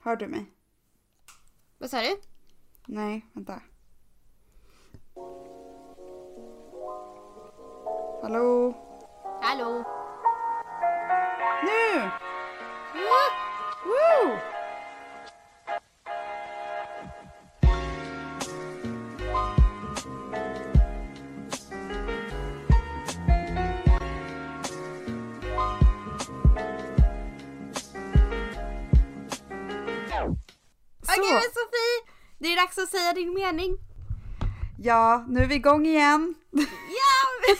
Hör du mig? Vad sa du? Nej, vänta. Hallå? Hallå? Okej men Sofie! Det är dags att säga din mening. Ja, nu är vi igång igen. Ja!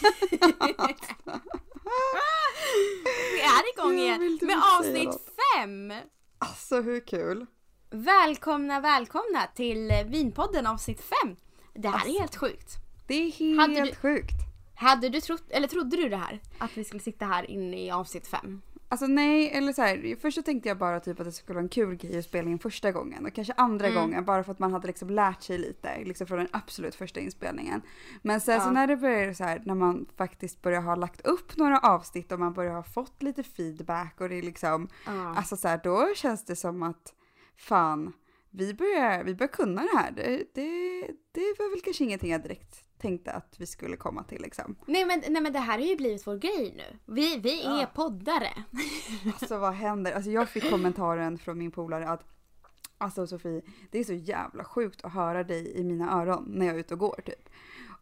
vi är igång igen inte med avsnitt fem. Alltså hur kul? Välkomna, välkomna till Vinpodden avsnitt fem. Det här Alltså. är helt sjukt. Det är helt Hade du- sjukt. Hade du trott, eller trodde du det här? Att vi skulle sitta här inne i avsnitt fem? Alltså nej, eller så här, först så tänkte jag bara typ att det skulle vara en kul grej att spela in första gången och kanske andra Mm. gången bara för att man hade liksom lärt sig lite liksom från den absolut första inspelningen. Men sen så Ja. när det börjar så här, när man faktiskt börjar ha lagt upp några avsnitt och man börjar ha fått lite feedback och det är liksom, Ja. alltså så här, då känns det som att fan, vi börjar, vi börjar kunna det här. Det, det, det var väl kanske ingenting jag direkt tänkte att vi skulle komma till liksom. Nej, men, nej men det här har ju blivit vår grej nu. Vi, vi är Ja. poddare. Alltså vad händer? Alltså jag fick kommentaren från min polare att Alltså Sofie, det är så jävla sjukt att höra dig i mina öron när jag är ute och går typ.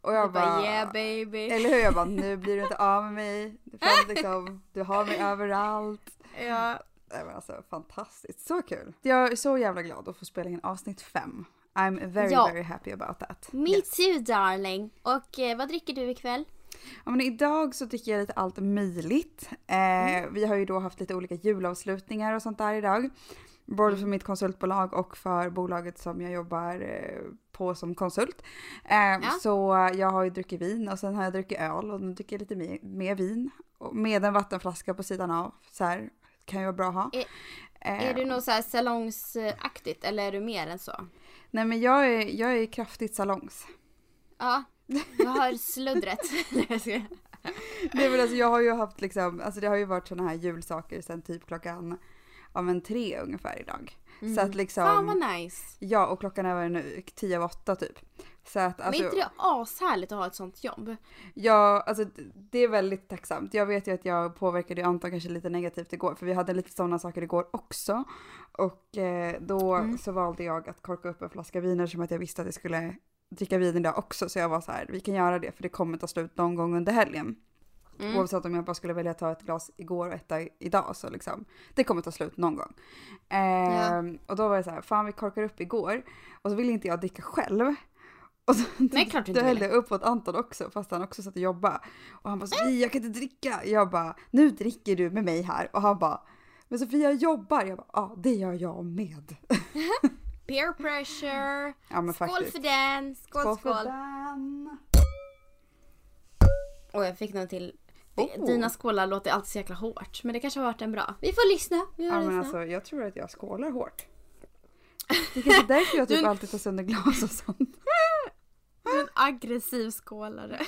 Och jag Jag bara, bara, yeah baby. eller hur? Jag bara, nu blir du inte av med mig. Fan, liksom, du har mig överallt. Ja. Det var alltså fantastiskt, så kul. Jag är så jävla glad att få spela in avsnitt fem. I'm very Ja. very happy about that. Me Yes. too darling. Och eh, vad dricker du ikväll? Ja, men idag så tycker jag lite allt möjligt. Eh, Vi har ju då haft lite olika julavslutningar och sånt där idag. Både för mitt konsultbolag och för bolaget som jag jobbar eh, på som konsult. Eh, Så jag har ju druckit vin och sen har jag druckit öl och nu dricker jag lite mer, mer vin. Med en vattenflaska på sidan av. Så här kan ju vara bra att ha. Är- Är du nog så här salongsaktigt eller är du mer än så? Nej men jag är, jag är kraftigt salongs. Ja, jag hör sluddret. Nej, men alltså jag har ju haft liksom, alltså det har ju varit såna här julsaker sen typ klockan, ja men tre ungefär idag. Så att liksom, Fan vad nice. ja och klockan är nu tio av åtta typ. Så att Men alltså, är inte det ashärligt att ha ett sånt jobb? ja, alltså det är väldigt tacksamt. Jag vet ju att jag påverkade Anton kanske lite negativt igår för vi hade lite sådana saker igår också. Och eh, då Mm. så valde jag att korka upp en flaska vin eftersom att jag visste att jag skulle dricka vin idag också. Så jag var så här, vi kan göra det för det kommer ta slut någon gång under helgen. Mm. Oavsett om jag bara skulle välja att ta ett glas igår och ett idag så liksom, det kommer ta slut någon gång. Ehm, Och då var det så här, fan vi korkar upp igår och så ville inte jag dricka själv. Och så, Nej, klart du inte ville. jag upp åt Anton också fast han också satt och jobbade. Och han bara Sofie jag kan inte dricka. Jag bara nu dricker du med mig här. Och han bara men Sofia jag jobbar. Jag bara ja det gör jag med. Peer pressure. Ja men Skål faktiskt. för den. Skål, skål. för den. Och jag fick någon till. Oh. Dina skålar låter alltid så jäkla hårt. Men det kanske har varit en bra. Vi får lyssna. Vi får Ja men lyssna. alltså jag tror att jag skålar hårt. Det är kanske därför jag typ alltid tar sönder glas och sånt. Aggressiv skålare.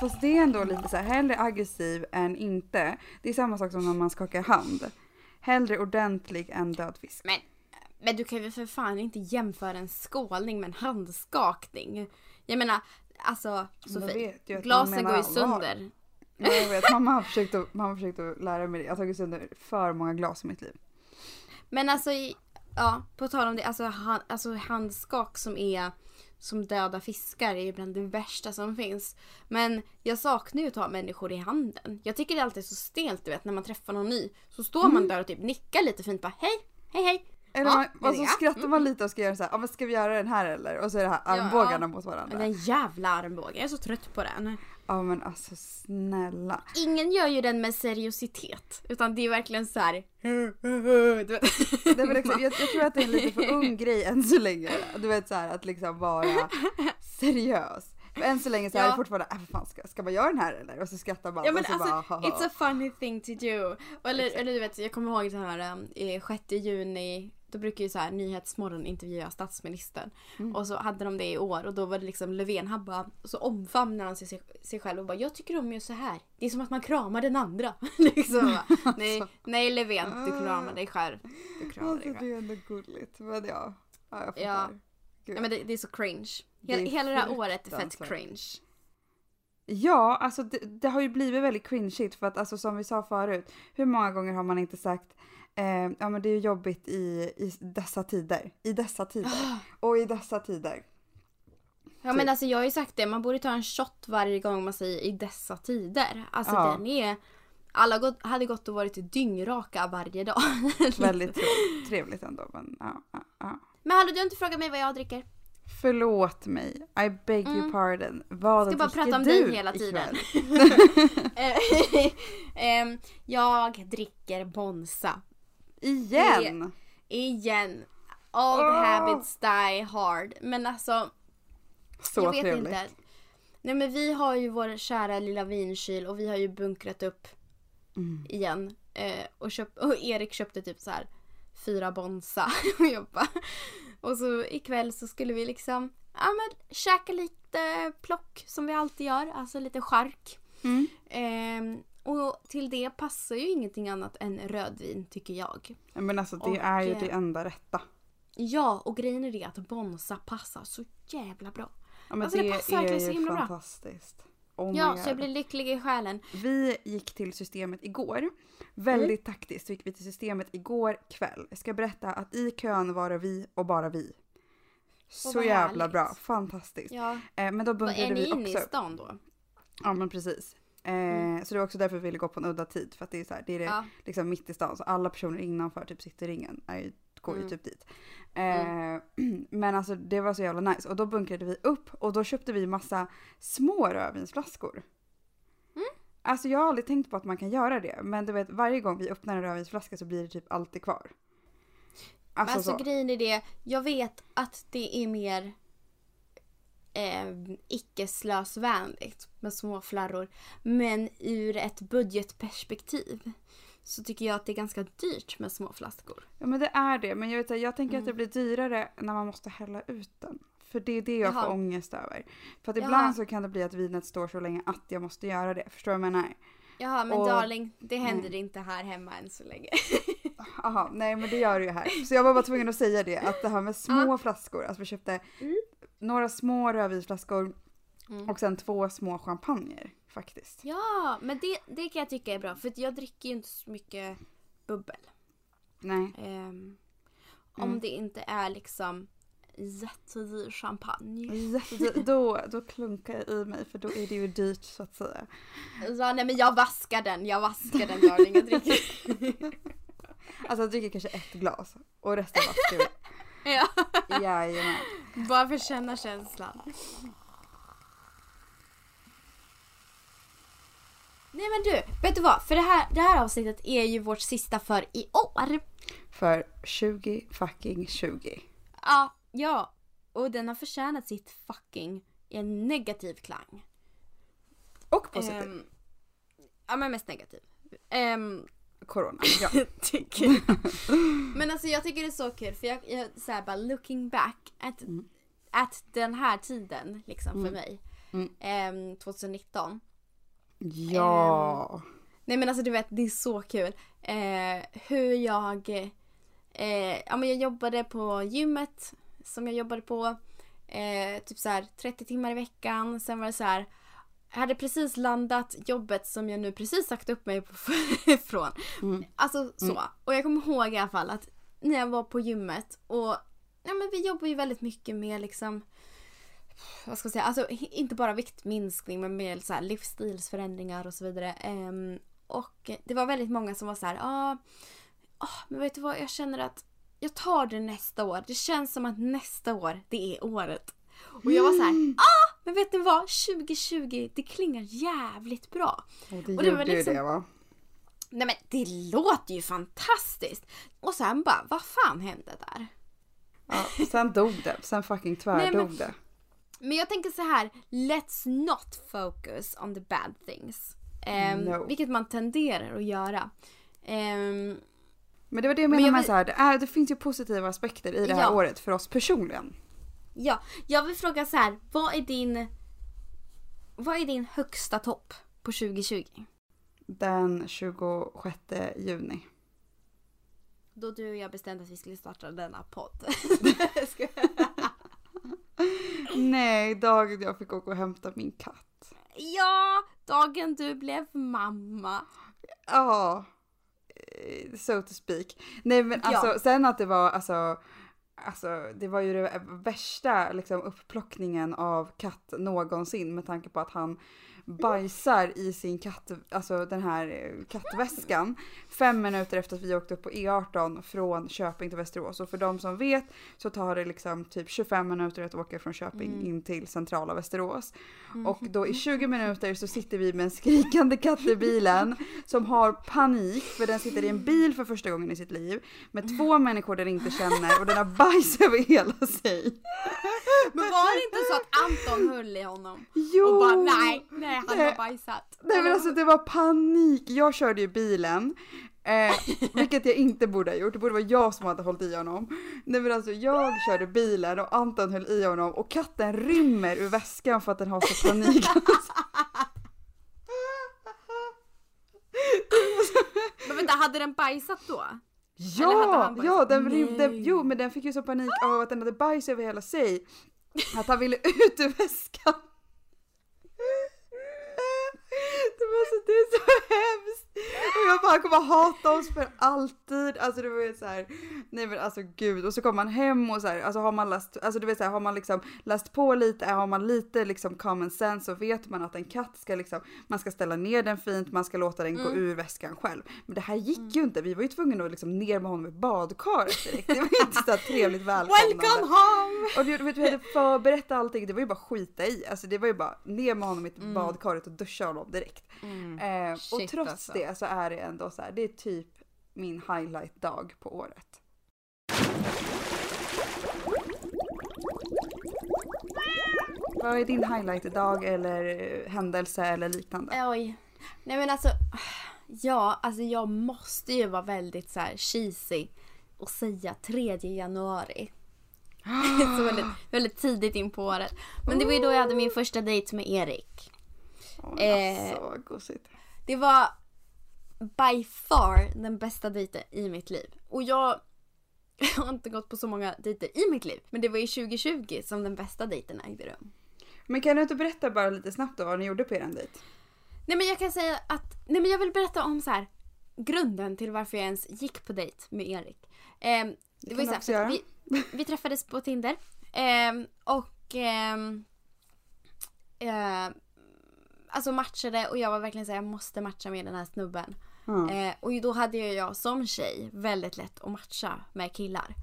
Fast det är ändå lite så här, hellre aggressiv än inte. Det är samma sak som när man skakar hand. Hellre ordentlig än död fisk. Men, men du kan ju för fan inte jämföra en skålning med en handskakning. Jag menar, alltså Sofie. Glasen går ju sönder. Ja, Jag vet, mamma har, försökt att, mamma har försökt att lära mig det. Jag har tagit sönder för många glas i mitt liv. Men alltså, ja, på tal om det, alltså, han, alltså handskak som är som döda fiskar är ju bland det värsta som finns. Men jag saknar ju att ha människor i handen. Jag tycker det är alltid så stelt du vet när man träffar någon ny. Så står man där och typ nickar lite fint bara hej, hej, hej. Eller Ja, man, och så skrattar man lite och ska göra så här, ja men ska vi göra den här eller? Och så är det här armbågarna mot varandra. Den jävla armbågen, jag är så trött på den. Ja men alltså snälla. Ingen gör ju den med seriositet. Utan det är verkligen så här. Det är liksom, jag, jag tror att det är en lite för ung grej än så länge. Du vet så här att liksom vara seriös. För än så länge så är Ja. det fortfarande, äh, fan ska, ska man göra den här eller? Och så skrattar man Ja men och så alltså, bara, haha. it's a funny thing to do. Eller, eller du vet, jag kommer ihåg det här eh, 6 juni då brukar ju så här Nyhetsmorgon intervjua statsministern. Mm. Och så hade de det i år och då var det liksom Löfven, han bara, så omfamnar han sig, sig själv och bara jag tycker om ju så här. Det är som att man kramar den andra. liksom. bara, nej, nej Löfven, du kramar dig själv. Du kramar Alltså dig själv. det är ändå gulligt. Men ja, ja jag fattar. Ja. Gud. Ja, men det, det är så cringe. Det är Hela, hela det här året är fett fruktansvärt. cringe. Ja, alltså det, det har ju blivit väldigt cringeigt för att alltså som vi sa förut, hur många gånger har man inte sagt eh, ja men det är ju jobbigt i, i dessa tider, i dessa tider och i dessa tider. Ja men Typ. alltså jag har ju sagt det, man borde ta en shot varje gång man säger i dessa tider. Alltså Ja. den är... Alla gått, hade gått och varit dyngraka varje dag. Väldigt trevligt, trevligt ändå men ja, ja, ja. Men hallå du har inte frågat mig vad jag dricker. Förlåt mig, I beg Mm. your pardon. Vad Ska bara dricker prata om du dig hela tiden. Eh, ehm, jag dricker Bonsa. Igen! Igen. All the Åh. habits die hard. Men alltså, Så jag vet trevligt. inte. Nej men vi har ju vår kära lilla vinkyl och vi har ju bunkrat upp Mm. igen. Eh, och, köpt, och Erik köpte typ så här fyra Bonsa. och jag bara- och så ikväll så skulle vi liksom ja, men, käka lite plock som vi alltid gör. Alltså lite chark. Mm. Ehm, och till det passar ju ingenting annat än rödvin tycker jag. Men alltså det Och, är ju eh, det enda rätta. Ja, och grejen är det att Bonsa passar så jävla bra. Ja, men Alltså, det det, passar verkligen så himla bra. fantastiskt. Oh ja, God. så jag blir lycklig i själen. Vi gick till systemet igår. Väldigt Mm. taktiskt så gick vi till systemet igår kväll. Jag ska berätta att i kön var det vi och bara vi. Så jävla härligt. bra, fantastiskt. Ja. Eh, men då bunkrade är ni vi inne i också. stan då? Ja men precis. Eh, Mm. Så det var också därför vi ville gå på en udda tid. För att det är, så här, det är det, Ja. liksom mitt i stan. Så alla personer innanför typ Cityringen är ju, går ju Mm. typ dit. Eh, Men alltså det var så jävla nice. Och då bunkrade vi upp och då köpte vi massa små rödvinsflaskor. Mm. Alltså jag har aldrig tänkt på att man kan göra det. Men du vet varje gång vi öppnar en rödvinsflaska så blir det typ alltid kvar. Men Alltså, alltså så. grejen är det, jag vet att det är mer eh, icke-slösvänligt med små flarror. Men ur ett budgetperspektiv så tycker jag att det är ganska dyrt med små flaskor. Ja men det är det. Men jag, vet, jag tänker att det Mm. blir dyrare när man måste hälla ut den. För det är det jag Jaha. får ångest över. För att Jaha. ibland så kan det bli att vinet står så länge att jag måste göra det. Förstår du vad jag menar? Jaha men Och- darling, det händer Nej. inte här hemma än så länge. Jaha, nej men det gör det ju här. Så jag var bara tvungen att säga det. Att det här med små flaskor. Alltså vi köpte Mm. Några små rödvinsflaskor Mm. och sen två små champagner faktiskt. Ja, men det, det kan jag tycka är bra för jag dricker ju inte så mycket bubbel. Nej. Ehm, Om Mm. det inte är liksom jättedyr champagne. Jätte- Då, då klunkar jag i mig för då är det ju dyrt så att säga. Ja, nej men jag vaskar den, jag vaskar den darling. Jag dricker. Alltså jag dricker kanske ett glas och resten vaskar vi. Ja. Jajamän. Bara för att känna känslan. Nej men du, vet du vad? För det här, det här avsnittet är ju vårt sista för i år. För 20 fucking 20. Ja, ja. Och den har förtjänat sitt fucking i en negativ klang. Och positiv. Ehm, ja men mest negativ. Ehm, Corona. Ja. tycker. Men alltså jag tycker det är så kul för jag, jag så här bara looking back at, Mm. at den här tiden liksom för Mm. mig. Mm. Ehm, 2019. Ja. Nej men alltså du vet det är så kul. Eh, hur jag, eh, ja men jag jobbade på gymmet som jag jobbade på. Eh, typ så här 30 timmar i veckan. Sen var det så här. Hade precis landat jobbet som jag nu precis sagt upp mig från. Mm. Alltså så. Mm. Och jag kommer ihåg i alla fall att när jag var på gymmet och ja men vi jobbar ju väldigt mycket med liksom vad ska jag säga, alltså inte bara viktminskning men med så här livsstilsförändringar och så vidare. Ehm, och det var väldigt många som var så här, ja, ah, men vet du vad, jag känner att jag tar det nästa år. Det känns som att nästa år, det är året. Och jag var så här, ah, men vet du vad, 2020, det klingar jävligt bra. Och det Och det gjorde ju liksom- det va? Nej men det låter ju fantastiskt. Och sen bara, vad fan hände där? Ja, sen dog det. Sen fucking tvärdog men- det. Men jag tänker så här, let's not focus on the bad things. Ehm, No. Vilket man tenderar att göra. Ehm, Men det var det jag Men menade jag med vill- så här, det, är, det finns ju positiva aspekter i det här Ja. året för oss personligen. Ja, jag vill fråga så här. Vad är din... Vad är din högsta topp på 2020? Den 26 juni. Då du och jag bestämde att vi skulle starta denna podd. Nej, dagen jag fick åka och hämta min katt. ja, dagen du blev mamma. Ja, eh, so to speak. Nej men Ja. alltså sen att det var alltså Alltså det var ju det värsta liksom upplockningen av katt någonsin med tanke på att han bajsar i sin katt, alltså den här eh, kattväskan fem minuter efter att vi åkte upp på E18 från Köping till Västerås. Och för de som vet så tar det liksom typ 25 minuter att åka från Köping Mm. in till centrala Västerås. Och då i 20 minuter så sitter vi med en skrikande katt i bilen som har panik för den sitter i en bil för första gången i sitt liv med två människor den inte känner och den har bajs över hela sig. Men var det inte så att Anton höll i honom? Jo! Och bara nej, nej han Nej. har bajsat. Nej men alltså det var panik. Jag körde ju bilen. Eh, vilket jag inte borde ha gjort. Det borde vara jag som hade hållit i honom. Nej men alltså jag körde bilen och Anton höll i honom och katten rymmer ur väskan för att den har så panik. Men vänta, hade den bajsat då? Ja, ja den rymde. Jo men den fick ju så panik av att den hade bajs över hela sig. Att han ville ut ur väskan. Det var så, det är så hemskt. Och jag bara kommer hata oss för alltid. Alltså det var ju så här, nej men alltså gud. Och så kommer man hem och så här, alltså har man läst, alltså du vet så här, har man liksom läst på lite, har man lite liksom common sense så vet man att en katt ska liksom, man ska ställa ner den fint, man ska låta den gå ur väskan själv. Men det här gick ju inte, vi var ju tvungna att liksom ner med honom i badkaret direkt. Det var ju inte så trevligt välkomnande. Welcome home! Och du vet, vi hade förberett allting, det var ju bara skita i. Alltså det var ju bara ner med honom i badkaret och duscha honom direkt. Eh, och Shit, trots alltså. det så är det ändå så här, det är typ min highlight-dag på året. Vad är din highlight-dag eller eh, händelse eller liknande? Oj. Nej men alltså. Ja, alltså jag måste ju vara väldigt så här cheesy och säga 3 januari. så väldigt, väldigt tidigt in på året. Men det var ju då jag hade min första dejt med Erik. Åh, eh, alltså, vad gosigt. Det var by far den bästa dejten i mitt liv. Och jag har inte gått på så många dejter i mitt liv. Men det var ju 2020 som den bästa dejten ägde rum. Men kan du inte berätta bara lite snabbt då vad ni gjorde på er dejt? Nej men jag kan säga att, nej men jag vill berätta om så här grunden till varför jag ens gick på dejt med Erik. Ehm, det var ju så här, vi, vi träffades på Tinder. Ehm, och ehm, eh, alltså matchade och jag var verkligen såhär jag måste matcha med den här snubben. Eh, och då hade jag som tjej väldigt lätt att matcha med killar.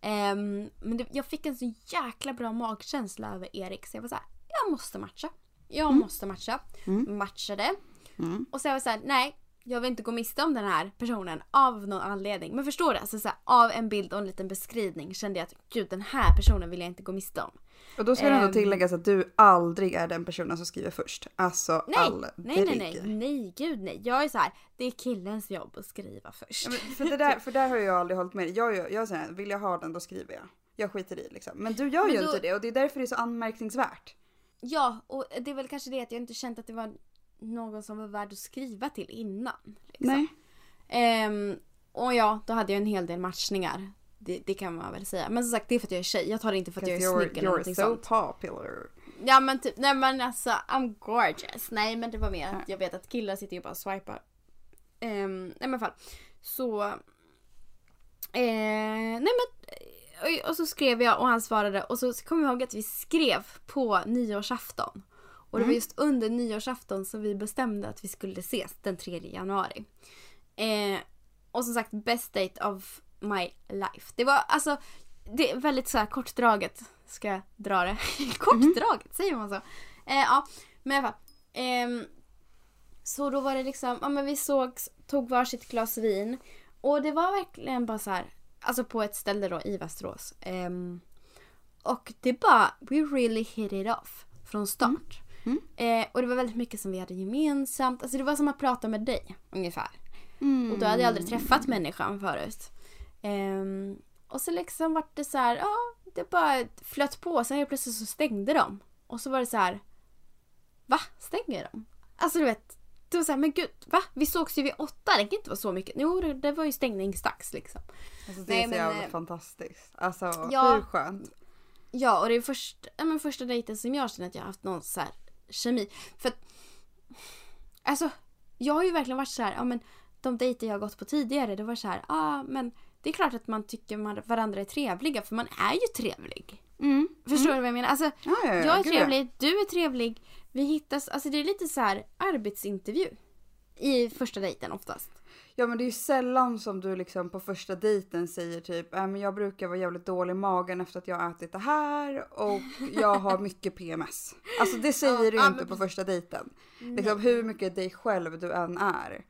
Ehm, men det, jag fick en så jäkla bra magkänsla över Erik så jag var såhär, jag måste matcha. Jag måste matcha. Matchade. Mm. Och så jag var såhär, nej. Jag vill inte gå miste om den här personen av någon anledning. Men förstår du? Alltså så här, av en bild och en liten beskrivning kände jag att gud den här personen vill jag inte gå miste om. Och då ska det ändå Ehm. tilläggas att du aldrig är den personen som skriver först. Alltså Nej, aldrig. nej, nej, nej, nej, gud nej. Jag är så här, det är killens jobb att skriva först. Ja, för, det där, för där har jag aldrig hållit med. Jag, jag, jag här, vill jag ha den då skriver jag. Jag skiter i liksom. Men du gör Men ju då- inte det och det är därför det är så anmärkningsvärt. Ja, och det är väl kanske det att jag inte känt att det var någon som var värd att skriva till innan. Liksom. Nej. Ehm, och ja, då hade jag en hel del matchningar. Det, det kan man väl säga. Men som sagt, det är för att jag är tjej. Jag tar det inte för att jag är snygg eller någonting so sånt. popular. Ja men typ, nej men alltså I'm gorgeous. Nej men det var mer att jag vet att killar sitter ju bara och swipar. Um, nej men i alla fall. Så. Eh, nej men. eh, Och så skrev jag och han svarade och så kom jag ihåg att vi skrev på nyårsafton. Och det var just under nyårsafton som vi bestämde att vi skulle ses den 3 januari. Eh, och som sagt best date of my life. Det var alltså det är väldigt så här kortdraget. Ska jag dra det? kortdraget, säger man så? Eh, ja, men i alla fall. Ehm, så då var det liksom, ja men vi sågs, tog varsitt glas vin. Och det var verkligen bara så här, alltså på ett ställe då i Västerås. Ehm, och det bara, we really hit it off från start. Mm. Eh, och det var väldigt mycket som vi hade gemensamt. Alltså det var som att prata med dig ungefär. Mm. Och då hade jag aldrig träffat människan förut. Ehm, och så liksom vart det så här, ja, det bara flöt på. Sen helt plötsligt så stängde de. Och så var det så här, va? Stänger de? Alltså du vet, det var så här, men gud, va? Vi sågs ju vid åtta, det kan inte vara så mycket. Jo, det, det var ju stängningsdags liksom. Alltså, det Nej, är så men, jävla eh, fantastiskt. Alltså ja. hur skönt? Ja, och det är först, ja, men första dejten som jag känner att jag har haft någon så här kemi. För att, alltså, jag har ju verkligen varit så här, ja men de dejter jag har gått på tidigare, det var så här, ja ah, men det är klart att man tycker man, varandra är trevliga för man är ju trevlig. Mm. Förstår du vad jag menar? Alltså, Ja, ja, ja, jag är trevlig, du är trevlig, vi hittas, alltså det är lite så här arbetsintervju. I första dejten oftast. Ja men det är ju sällan som du liksom på första dejten säger typ äh, men jag brukar vara jävligt dålig i magen efter att jag har ätit det här och jag har mycket PMS. Alltså det säger Ja, du ja, inte men på första dejten. Nej. Liksom hur mycket dig själv du än är.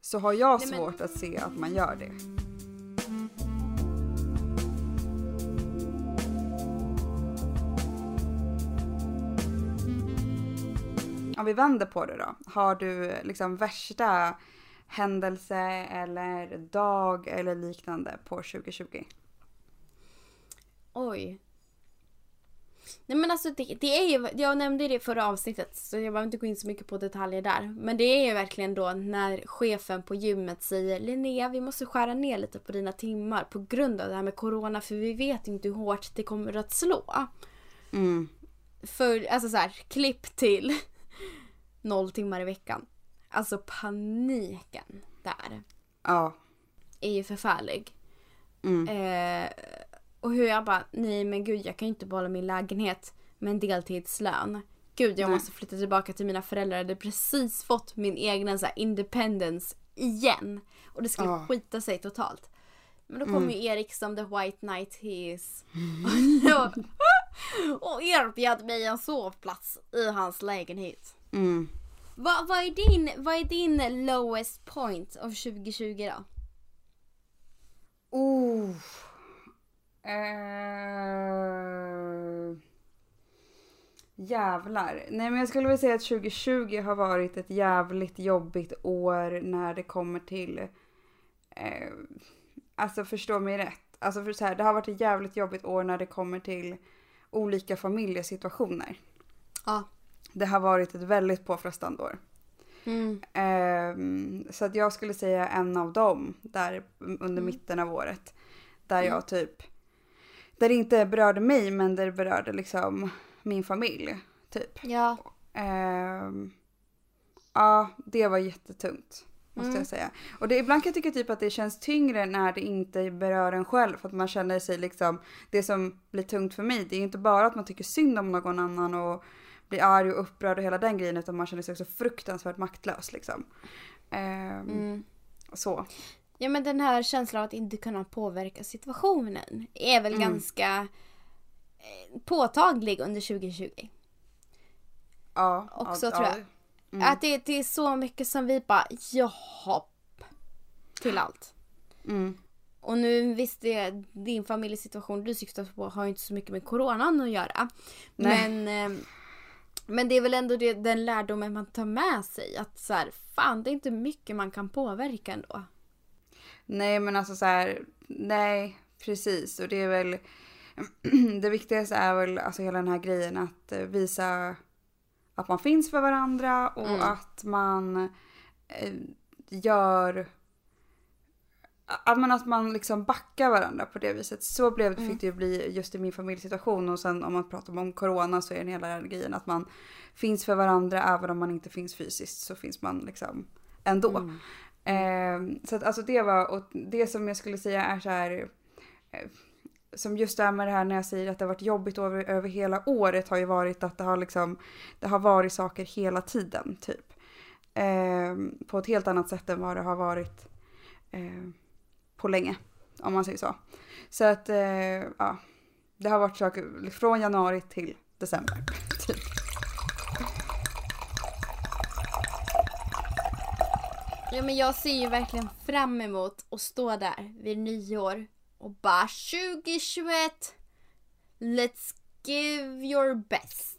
Så har jag Nej, men- svårt att se att man gör det. Om vi vänder på det då. Har du liksom värsta händelse eller dag eller liknande på 2020? Oj. Nej men alltså det, det är ju, jag nämnde det i förra avsnittet så jag behöver inte gå in så mycket på detaljer där. Men det är ju verkligen då när chefen på gymmet säger Linnea vi måste skära ner lite på dina timmar på grund av det här med corona för vi vet inte hur hårt det kommer att slå. Mm. För, alltså så här, klipp till noll timmar i veckan. Alltså paniken där Ja. är ju förfärlig. Mm. Eh, och hur jag bara, nej men gud jag kan ju inte behålla min lägenhet med en deltidslön. Gud jag Nej. måste flytta tillbaka till mina föräldrar. Jag hade precis fått min egna så här, independence igen. Och det skulle Ja. skita sig totalt. Men då kom Mm. ju Erik som the white knight he is. och erbjöd mig en sovplats i hans lägenhet. Mm. Vad, vad, är din, vad är din lowest point av 2020 då? Oh. Eh... Jävlar. Nej men jag skulle vilja säga att 2020 har varit ett jävligt jobbigt år när det kommer till... Eh... Alltså förstå mig rätt. Alltså för så här, det har varit ett jävligt jobbigt år när det kommer till olika familjesituationer. Ja. Det har varit ett väldigt påfrestande år. Mm. Ehm, så att jag skulle säga en av dem där under Mm. mitten av året. Där jag typ, där det inte berörde mig men där det berörde liksom min familj. Typ. Ja. Ehm, ja, det var jättetungt. Måste Mm. jag säga. Och det, ibland kan jag tycka typ att det känns tyngre när det inte berör en själv. För att man känner sig liksom, det som blir tungt för mig det är inte bara att man tycker synd om någon annan och blir arg och upprörd och hela den grejen utan man känner sig också fruktansvärt maktlös liksom. Ehm, Mm. Så. Ja men den här känslan av att inte kunna påverka situationen är väl Mm. ganska eh, påtaglig under 2020. Ja. Också, ja, tror jag. ja. Mm. Att det, det är så mycket som vi bara jaha till allt. Mm. Och nu visst det, din familjesituation du syftar på har ju inte så mycket med coronan att göra. Nej. Men, eh, men det är väl ändå det, den lärdomen man tar med sig. Att så här, fan det är inte mycket man kan påverka ändå. Nej men alltså så här, nej precis och det är väl det viktigaste är väl alltså hela den här grejen att eh, visa att man finns för varandra och Mm. att man eh, gör att man, att man liksom backar varandra på det viset. Så blev, Mm. fick det ju bli just i min familjesituation och sen om man pratar om corona så är den hela grejen att man finns för varandra även om man inte finns fysiskt så finns man liksom ändå. Mm. Eh, så att alltså det var, och det som jag skulle säga är så här. Eh, som just det här med det här när jag säger att det har varit jobbigt över, över hela året har ju varit att det har liksom, det har varit saker hela tiden typ. Eh, på ett helt annat sätt än vad det har varit eh, på länge. Om man säger så. Så att eh, ja, det har varit saker från januari till december. Typ. Ja men jag ser ju verkligen fram emot att stå där vid nyår och bara 2021 Let's give your best.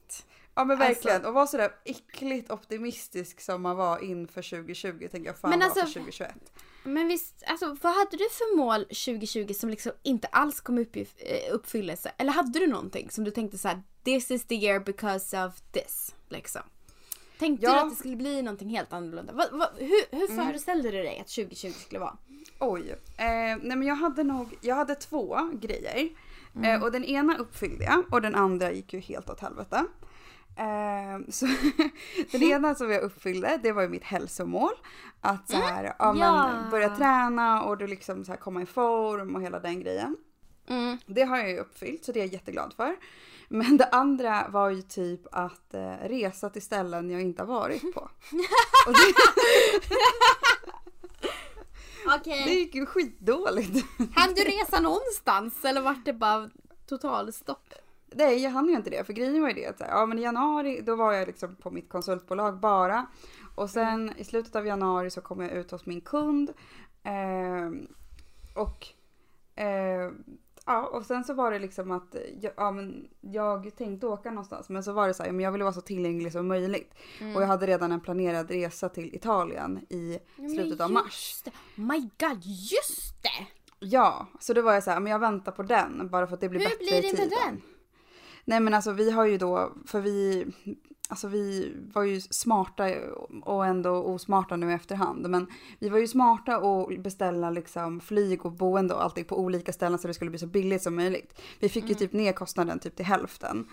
Ja men verkligen. Alltså- och vara sådär äckligt optimistisk som man var inför 2020 tänker jag fan Men var alltså- för 2021. Men visst, alltså vad hade du för mål 2020 som liksom inte alls kom upp i eh, uppfyllelse? Eller hade du någonting som du tänkte så här: this is the year because of this, liksom? Tänkte Ja. du att det skulle bli någonting helt annorlunda? Vad- vad- hur hur Mm. föreställde du dig att 2020 skulle vara? Oj. Eh, nej men jag hade nog, jag hade två grejer. Mm. Eh, och den ena uppfyllde jag och den andra gick ju helt åt helvete. Eh, så den ena som jag uppfyllde det var ju mitt hälsomål. Att så här, ja, men, Ja. börja träna och du liksom så här komma i form och hela den grejen. Mm. Det har jag ju uppfyllt så det är jag jätteglad för. Men det andra var ju typ att eh, resa till ställen jag inte har varit på. Okej. det gick ju skitdåligt. Hann du resa någonstans eller vart det bara totalstopp? Nej, jag hann ju inte det. För grejen var ju det att ja, men i januari då var jag liksom på mitt konsultbolag bara. Och sen i slutet av januari så kom jag ut hos min kund. ehm, och eh, ja, och sen så var det liksom att jag, ja, men jag tänkte åka någonstans. Men så var det så här, men jag ville vara så tillgänglig som möjligt. Och jag hade redan en planerad resa till Italien i slutet av mars. Det. My god, just det! Ja, så då var jag så här, men jag väntar på den bara för att det blir Hur bättre blir i det med tiden. den? Nej men alltså vi har ju då, för vi, alltså vi var ju smarta och ändå osmarta nu i efterhand. Men vi var ju smarta och beställa liksom flyg och boende och allting på olika ställen så det skulle bli så billigt som möjligt. Vi fick ju typ ner kostnaden typ till hälften.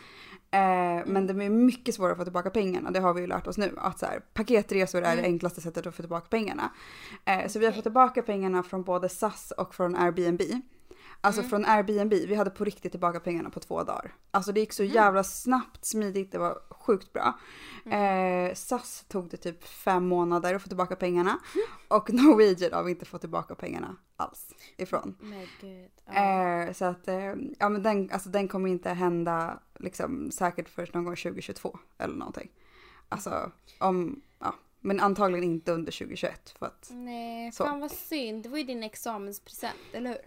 Eh, Men det är mycket svårare att få tillbaka pengarna, det har vi ju lärt oss nu. Att så här, paketresor är det enklaste sättet att få tillbaka pengarna. Eh, så vi har fått tillbaka pengarna från både SAS och från Airbnb. Alltså från Airbnb, vi hade på riktigt tillbaka pengarna på två dagar. Alltså det gick så jävla snabbt, smidigt, det var sjukt bra. Eh, SAS tog det typ fem månader att få tillbaka pengarna. Och Norwegian har vi inte fått tillbaka pengarna alls ifrån. Men gud. Ja. Eh, så att, eh, ja men den, alltså den kommer inte hända liksom säkert först någon gång 2022 eller någonting. Alltså om, ja. Men antagligen inte under 2021 för att Nej, så. fan vad synd. Det var ju din examenspresent, eller hur?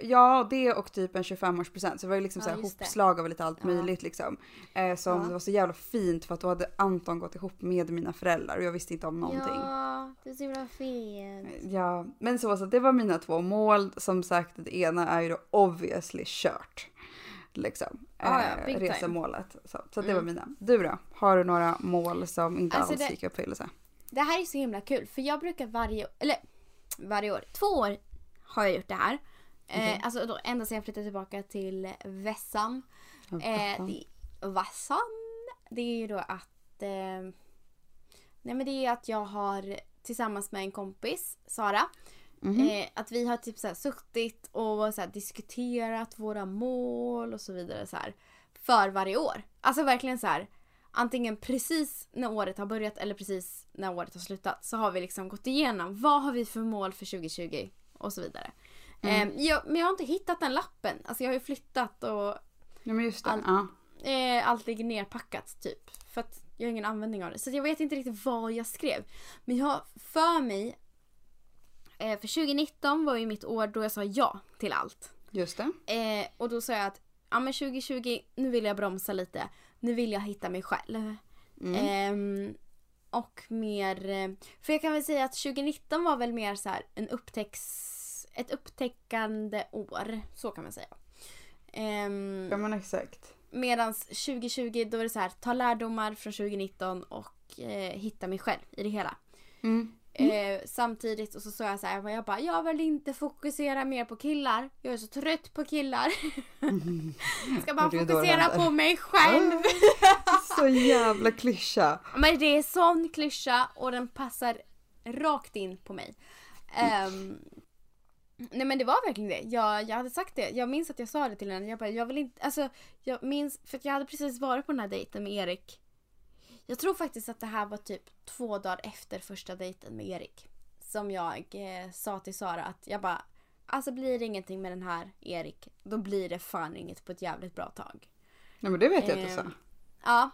Ja, det och typ en 25-årspresent. Så det var ju liksom Ja, så här det. hopslag av lite allt Ja. möjligt liksom. Eh, som Ja. det var så jävla fint för att då hade Anton gått ihop med mina föräldrar och jag visste inte om någonting. Ja, det är så himla fint. Ja, men så, så det var mina två mål. Som sagt, det ena är ju då obviously kört. Liksom. Ja, ja, eh, resemålet. Så, så det Mm. var mina. Du då? Har du några mål som inte Alltså alls det- gick i uppfyllelse? Det här är så himla kul för jag brukar varje eller varje år, två år har jag gjort det här. Eh, alltså då, ända sedan jag flyttade tillbaka till Vässan. Eh, det. Det är ju då att eh, Nej men det är att jag har tillsammans med en kompis, Sara. Mhm. Eh, att vi har typ så suttit och så diskuterat våra mål och så vidare så här. För varje år. Alltså verkligen så här. Antingen precis när året har börjat eller precis när året har slutat. Så har vi liksom gått igenom vad har vi för mål för 2020 och så vidare. Mm. Eh, jag, men jag har inte hittat den lappen. Alltså jag har ju flyttat och Ja men just det. All- Ja. eh, allt ligger nerpackat typ. För att jag har ingen användning av det. Så jag vet inte riktigt vad jag skrev. Men jag har för mig eh, för 2019 var ju mitt år då jag sa ja till allt. Just det. Eh, och då sa jag att ja, men 2020, nu vill jag bromsa lite. Nu vill jag hitta mig själv. Mm. Ehm, och mer... eh, För jag kan väl säga att 2019 var väl mer så här en upptäcks, ett upptäckande år. Så kan man säga. Um, Ja men exakt. Medan 2020 då var det så här, ta lärdomar från 2019 och eh, hitta mig själv i det hela. Mm. Eh, samtidigt och så sa jag så här, jag bara, jag vill inte fokusera mer på killar. Jag är så trött på killar. Ska bara fokusera på mig själv. Så jävla klyscha. Men det är sån klyscha och den passar rakt in på mig. Ehm, nej men det var verkligen det. Jag, jag hade sagt det. Jag minns att jag sa det till henne. Jag bara, jag vill inte, alltså jag minns, för jag hade precis varit på den här dejten med Erik. Jag tror faktiskt att det här var typ två dagar efter första dejten med Erik. Som jag eh, sa till Sara att jag bara, alltså blir det ingenting med den här Erik, då blir det fan inget på ett jävligt bra tag. Nej men det vet jag att du sa. Ehm, Ja.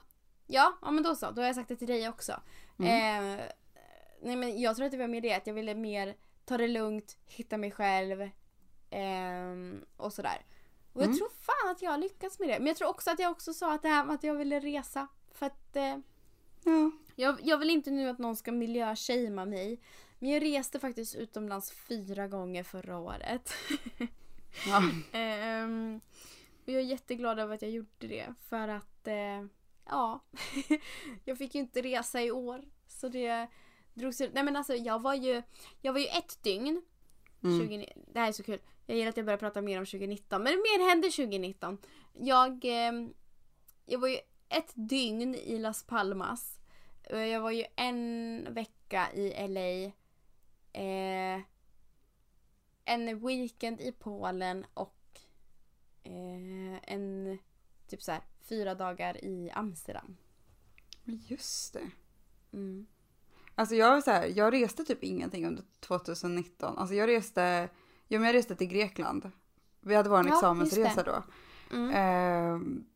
Ja, ja men då så. Då har jag sagt det till dig också. Mm. Eh, nej men jag tror att det var mer det att jag ville mer ta det lugnt, hitta mig själv ehm, och sådär. Och jag Mm. tror fan att jag har lyckats med det. Men jag tror också att jag också sa att det här med att jag ville resa. för att eh, Ja. jag, jag vill inte nu att någon ska miljöshamea mig. Men jag reste faktiskt utomlands fyra gånger förra året. ja. Ehm, och jag är jätteglad över att jag gjorde det. För att, eh, ja, jag fick ju inte resa i år. Så det drogs. Nej men alltså jag var ju, jag var ju ett dygn. Mm. 20, det här är så kul. Jag gillar att jag börjar prata mer om 2019. Men mer hände 2019. Jag, eh, jag var ju ett dygn i Las Palmas. Eh, Jag var ju en vecka i LA. Eh, en weekend i Polen och eh, en typ så här fyra dagar i Amsterdam. Just det. Mm. Alltså jag, så här, jag reste typ ingenting under 2019. Alltså jag reste, men jag reste till Grekland. Vi hade vår Ja, examensresa då. Mm. Ehm,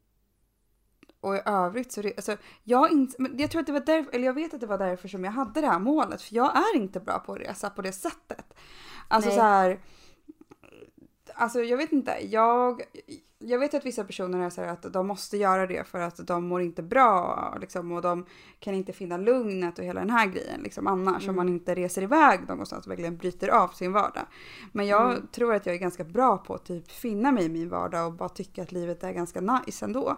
och i övrigt så, re- alltså, jag, in, jag tror att det var därför, eller jag vet att det var därför som jag hade det här målet. För jag är inte bra på att resa på det sättet. Alltså Nej. så här. Alltså jag vet inte, jag, jag vet att vissa personer är så här att de måste göra det för att de mår inte bra liksom, och de kan inte finna lugnet och hela den här grejen liksom, annars om man inte reser iväg någonstans och verkligen bryter av sin vardag. Men jag Mm. tror att jag är ganska bra på att typ finna mig i min vardag och bara tycka att livet är ganska nice ändå.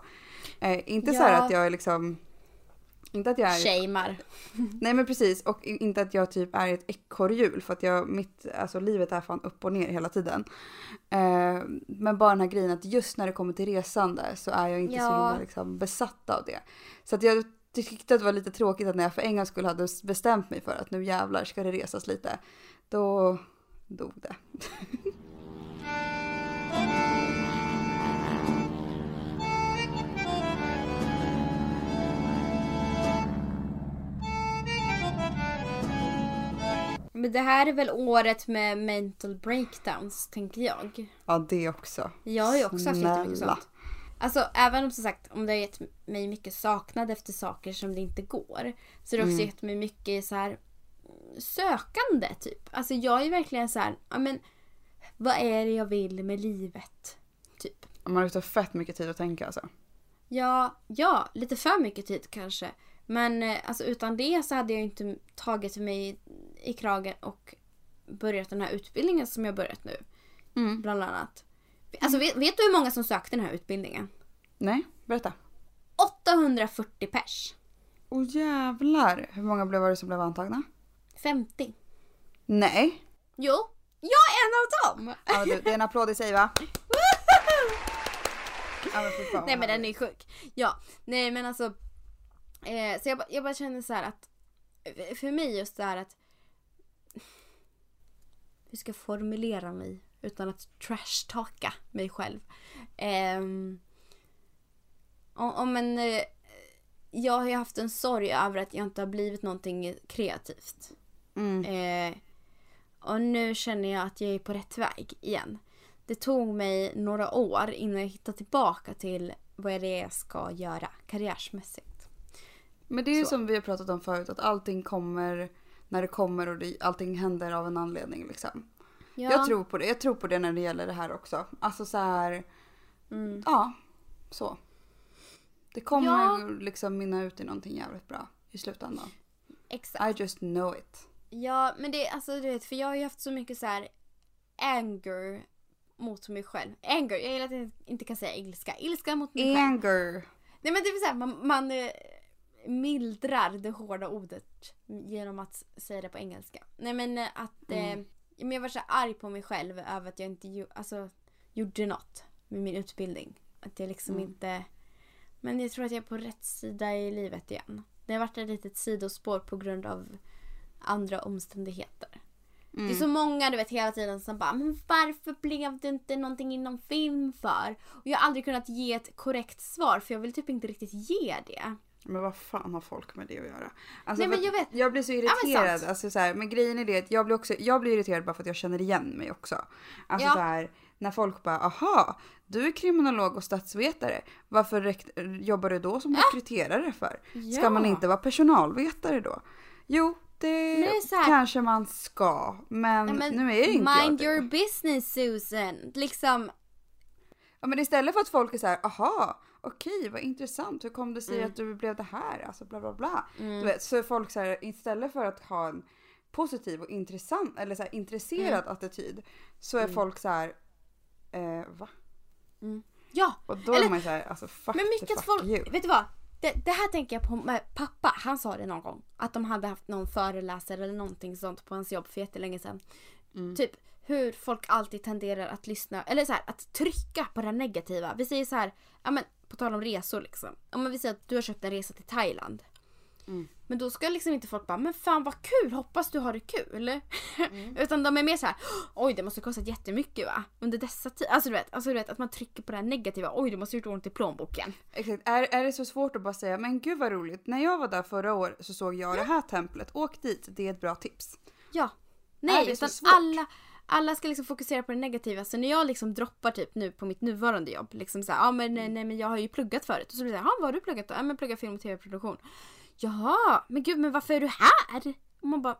Eh, inte så här Ja. att jag är liksom inte att jag är Shamear. Nej men precis och inte att jag typ är ett ekorrhjul för att jag, mitt, alltså livet är fan upp och ner hela tiden. Eh, men bara den här grejen att just när det kommer till resande så är jag inte så Ja. himla liksom besatt av det. Så att jag tyckte att det var lite tråkigt att när jag för en gångs skull hade bestämt mig för att nu jävlar ska det resas lite. Då dog det. Men det här är väl året med mental breakdowns, tänker jag. Ja det också. Jag har ju också haft jättemycket sånt. Alltså även om som sagt om det har gett mig mycket saknad efter saker som det inte går. Så det har också Mm. gett mig mycket så här mm, sökande typ. Alltså jag är verkligen så här, ja men vad är det jag vill med livet? Typ. Man har ute fett mycket tid att tänka alltså. Ja, ja, lite för mycket tid kanske. Men eh, alltså utan det så hade jag inte tagit mig i kragen och börjat den här utbildningen som jag börjat nu. Mm. Bland annat. Alltså vet, vet du hur många som sökte den här utbildningen? Nej, berätta. 840 pers. Åh jävlar. Hur många blev det som blev antagna? 50. Nej. Jo, jag är en av dem! Ja, du, det är en applåd i sig va? Ja, men fan, Nej men den är sjuk. Ja, nej men alltså. Eh, så jag, bara- jag bara känner så här att. För mig just det här att. Hur ska jag formulera mig utan att trashtalka mig själv. Ehm, om, en, eh, jag har ju haft en sorg över att jag inte har blivit någonting kreativt. Mm. Eh, och nu känner jag att jag är på rätt väg igen. Det tog mig några år innan jag hittade tillbaka till vad är det jag ska göra karriärsmässigt. Men det är ju som vi har pratat om förut att allting kommer när det kommer och det, allting händer av en anledning liksom. Ja, Jag tror på det. Jag tror på det när det gäller det här också. Alltså så här, Mm. ja, så. Det kommer Ja. liksom mynna ut i någonting jävligt bra i slutändan. Exakt. I just know it. Ja, men det alltså du vet, för jag har ju haft så mycket så här anger mot mig själv. Anger, jag gillar att jag inte kan säga ilska. Ilska mot mig själv. Anger. Nej men det är så här, man, man eh, mildrar det hårda ordet genom att säga det på engelska. Nej men eh, att Mm. eh, men jag var så arg på mig själv över att jag inte ju, alltså, gjorde något med min utbildning. Att jag liksom Mm. inte... Men jag tror att jag är på rätt sida i livet igen. Det har varit ett litet sidospår på grund av andra omständigheter. Mm. Det är så många du vet hela tiden som bara men varför blev det inte någonting inom film för? Och jag har aldrig kunnat ge ett korrekt svar för jag vill typ inte riktigt ge det. Men vad fan har folk med det att göra? Alltså, Nej, men jag vet. jag blir så irriterad. sant. alltså, så här, men grejen är det att jag blir, också, jag blir irriterad bara för att jag känner igen mig också. Alltså Ja. så här, när folk bara aha, du är kriminolog och statsvetare. Varför jobbar du då som rekryterare för? Ska Ja. man inte vara personalvetare då? Jo, det det här- kanske man ska. Men, Ja, men nu är det inte jag Mind det. your business Susan. Liksom, Ja, men istället för att folk är så här, aha, okej vad intressant, hur kom det sig Mm. att du blev det här? Alltså bla bla bla. Mm. Du vet, så folk så här, istället för att ha en positiv och intressant eller så här, intresserad attityd så är Mm. folk så här, eh, va? Ja, Och då Eller- är man så här, alltså fuck men mycket fuck folk, you. vet du vad? Det, det här tänker jag på med pappa. Han sa det någon gång. Att de hade haft någon föreläsare eller någonting sånt på hans jobb för jättelänge sedan. Mm. Typ hur folk alltid tenderar att lyssna, eller så här, att trycka på det negativa. Vi säger så här, ja men på tal om resor liksom. Om vi säger att du har köpt en resa till Thailand. Mm. Men då ska liksom inte folk bara, men fan vad kul, hoppas du har det kul. Mm. Utan de är mer så här, oj det måste ha kostat jättemycket va? Under dessa tider. Alltså du vet, alltså du vet att man trycker på det här negativa, oj det måste ha gjort ont i plånboken. Exakt. Är, är det så svårt att bara säga men gud vad roligt, när jag var där förra året så såg jag det här templet, åk dit, det är ett bra tips. Ja. Är Nej, det så utan svårt? alla, alla ska liksom fokusera på det negativa. Så när jag liksom droppar typ nu på mitt nuvarande jobb, liksom så här, ja men nej, nej men jag har ju pluggat förut. Och så blir det så här, ja vad har du pluggat då? Ja men pluggat film och tv-produktion. Jaha, men gud men varför är du här? Och man bara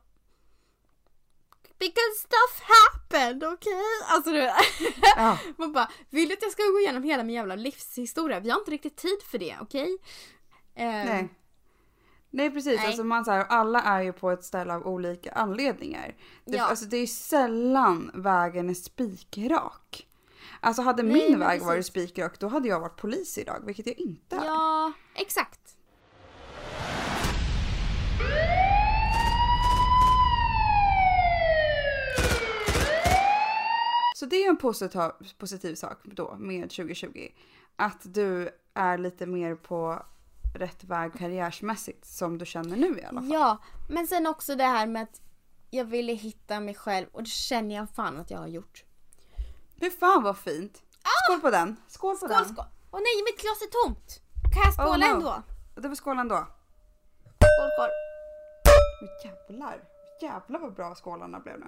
Because stuff happened, okej? Alltså du Ja. Man bara, vill du att jag ska gå igenom hela min jävla livshistoria? Vi har inte riktigt tid för det, okej? Ehm, Nej. Nej precis, Nej. Alltså man, så här, alla är ju på ett ställe av olika anledningar. Det, Ja. alltså, det är ju sällan vägen är spikrak. Alltså hade Nej, min men väg precis. varit spikrak då hade jag varit polis idag, vilket jag inte är. Ja, exakt. Så det är en positiv, positiv sak då med 2020. Att du är lite mer på rätt väg karriärsmässigt som du känner nu i alla fall. Ja, men sen också det här med att jag ville hitta mig själv och det känner jag fan att jag har gjort. Fy fan vad fint! Skål på den! Skål på Ah! Skål, den! skål! Åh nej, mitt glas är tomt! Kan jag skåla Oh, no. ändå? Det var skål ändå. Skål, skål. Åh, jävlar! Jävlar vad bra skålarna blev nu.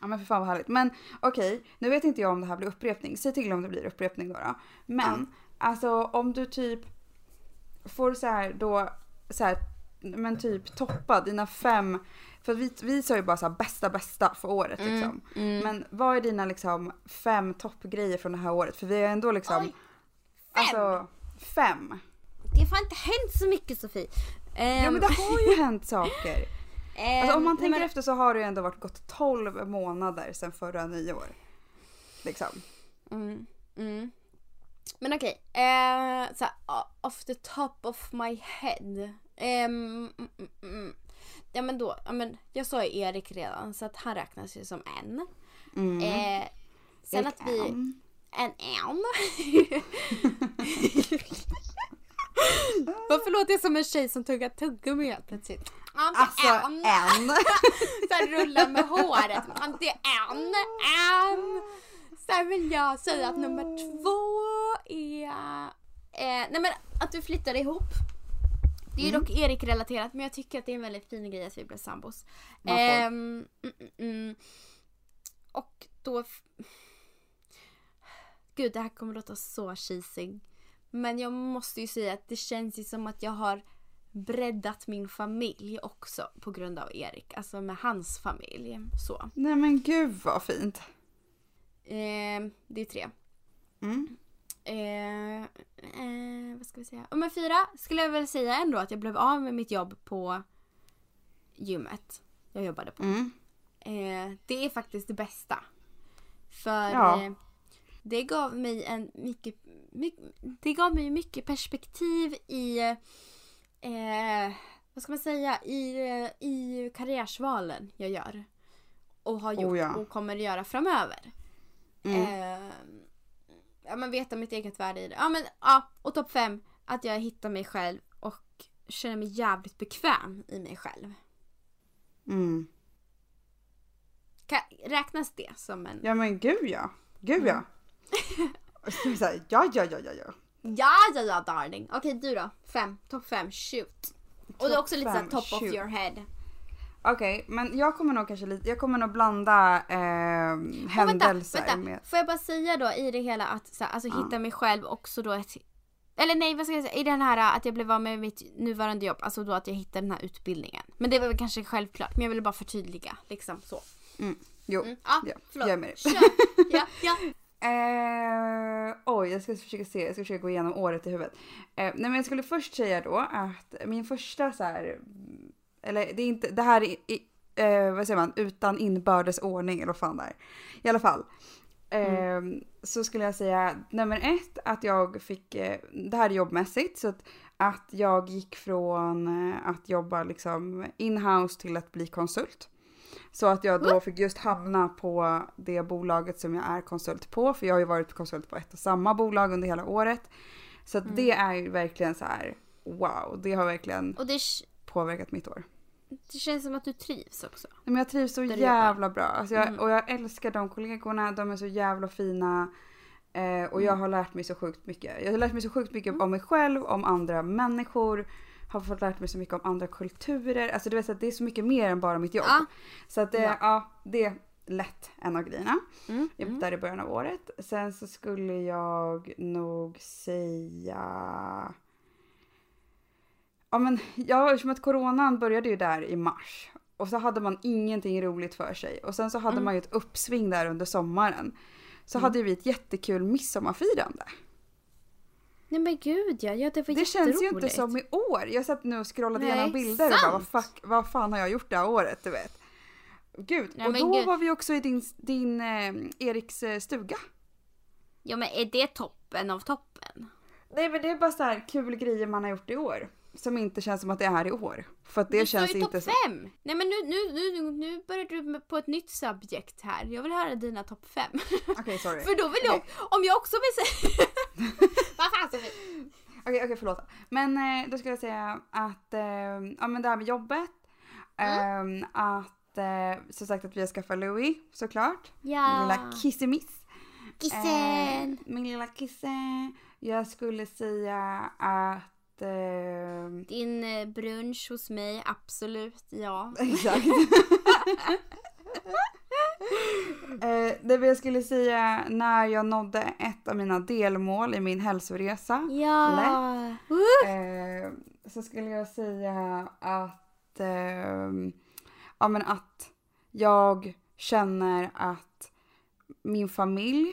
Ja men för fan vad härligt. Men okej, nu vet inte jag om det här blir upprepning. Säg till om det blir upprepning då. då. Men alltså om du typ får så här då så här, men typ toppa dina fem för vi, vi sa ju bara så här bästa bästa för året liksom. mm. Men vad är dina liksom fem toppgrejer från det här året? För vi har ändå liksom Oj, alltså fem. Det har fan inte hänt så mycket Sofie. Ja men det har ju hänt saker. Alltså, om man tänker efter så har det ju ändå varit gått 12 månader sedan förra nyår. Liksom. Mm, mm. Men okej, eh, så här, off the top of my head. Ehm, mm, mm. Ja men då, ja, men jag sa ju Erik redan så att han räknas ju som en. Mm. Eh, sen att vi... En. En en. Varför låter jag som en tjej som tuggar tuggummi helt plötsligt? Ja, Alltså en. en. Så här rullar med håret. Ja, Det är en, en. Sen vill jag säga att nummer två är... Eh, nej men att du flyttade ihop. Det är ju dock Erik-relaterat men jag tycker att det är en väldigt fin grej att vi blev sambos. Ehm, mm, mm, mm. Och då... Gud det här kommer låta så cheesy. Men jag måste ju säga att det känns ju som att jag har breddat min familj också på grund av Erik. Alltså med hans familj. Så. Nej men gud vad fint. Ehm, det är tre. Mm. Eh, eh, vad ska vi säga? Med fyra skulle jag väl säga ändå att jag blev av med mitt jobb på gymmet jag jobbade på. Mm. Eh, det är faktiskt det bästa. För Ja. eh, det gav mig en mycket, mycket, det gav mig mycket perspektiv i eh, vad ska man säga, i, i karriärsvalen jag gör. Och har gjort Oh ja. och kommer göra framöver. Mm. Ja men veta mitt eget värde i det. Ja men ja, och topp fem, att jag hittar mig själv och känner mig jävligt bekväm i mig själv. Mm. Kan, räknas det som en... Ja men gud ja. Gud ja. Här, ja ja ja ja ja. Ja, ja, ja darling. Okej du då? Fem. Topp fem. Shoot. Och det är också lite såhär top of shoot. your head. Okej men jag kommer nog kanske lite, jag kommer nog blanda eh, händelser vänta, vänta. med. Får jag bara säga då i det hela att så alltså, hitta mig själv också då ett... Eller nej vad ska jag säga? I den här att jag blev av med mitt nuvarande jobb. Alltså då att jag hittade den här utbildningen. Men det var väl kanske självklart. Men jag ville bara förtydliga. Liksom så. Jo, Mm. Ja, ja, förlåt. jag är med dig. Kör. Ja, ja. Eh, oj, jag ska försöka se. Jag ska försöka gå igenom året i huvudet. Eh, nej, men jag skulle först säga då att min första så här, eller det är inte, det här är, eh, vad säger man, utan inbördes ordning eller vad fan det är. I alla fall. Eh, Så skulle jag säga nummer ett att jag fick, eh, det här är jobbmässigt, så att, att jag gick från eh, att jobba liksom inhouse till att bli konsult. Så att jag då fick just hamna på det bolaget som jag är konsult på, för jag har ju varit konsult på ett och samma bolag under hela året. Så att det är ju verkligen så här, wow, det har verkligen det, påverkat mitt år. Det känns som att du trivs också. Men jag trivs så jävla bra. Alltså jag, Mm. Och jag älskar de kollegorna, de är så jävla fina. Eh, och jag har lärt mig så sjukt mycket. Jag har lärt mig så sjukt mycket om mig själv, om andra människor. Har fått lärt mig så mycket om andra kulturer. Alltså du vet att det är så mycket mer än bara mitt jobb. Ja. Så att det, Ja. ja. det är lätt en av grejerna. Mm. Jag Mm. Där i början av året. Sen så skulle jag nog säga... Ja men ja, eftersom att coronan började ju där i mars. Och så hade man ingenting roligt för sig. Och sen så hade Mm. man ju ett uppsving där under sommaren. Så hade vi ett jättekul midsommarfirande. Nej men gud ja, ja det var Det känns ju inte som i år. Jag satt nu och scrollade Nej, igenom bilder och bara vad, sant. fuck, vad fan har jag gjort det här året? Du vet. Gud, Nej, och då gud. var vi också i din, din eh, Eriks eh, stuga. Ja men är det toppen av toppen? Nej men det är bara så här kul grejer man har gjort i år. Som inte känns som att det är i år. För att det du känns sa ju inte topp så. fem! Nej men nu, nu, nu, nu börjar du på ett nytt subjekt här. Jag vill höra dina topp fem. Okej sorry. För då vill jag, om jag också vill säga... Vad fan Sofie? Okej okej förlåt. Men eh, då skulle jag säga att, eh, ja men det här med jobbet. Mm. Eh, att, eh, som sagt att vi har skaffat Louis såklart. Min Ja. lilla kissemiss. Kissen. Eh, min lilla kisse. Jag skulle säga att... Eh, Din brunch hos mig, absolut ja. exakt. eh, det jag skulle säga när jag nådde ett av mina delmål i min hälsoresa. Ja. Eh, så skulle jag säga att, eh, ja, men att jag känner att min familj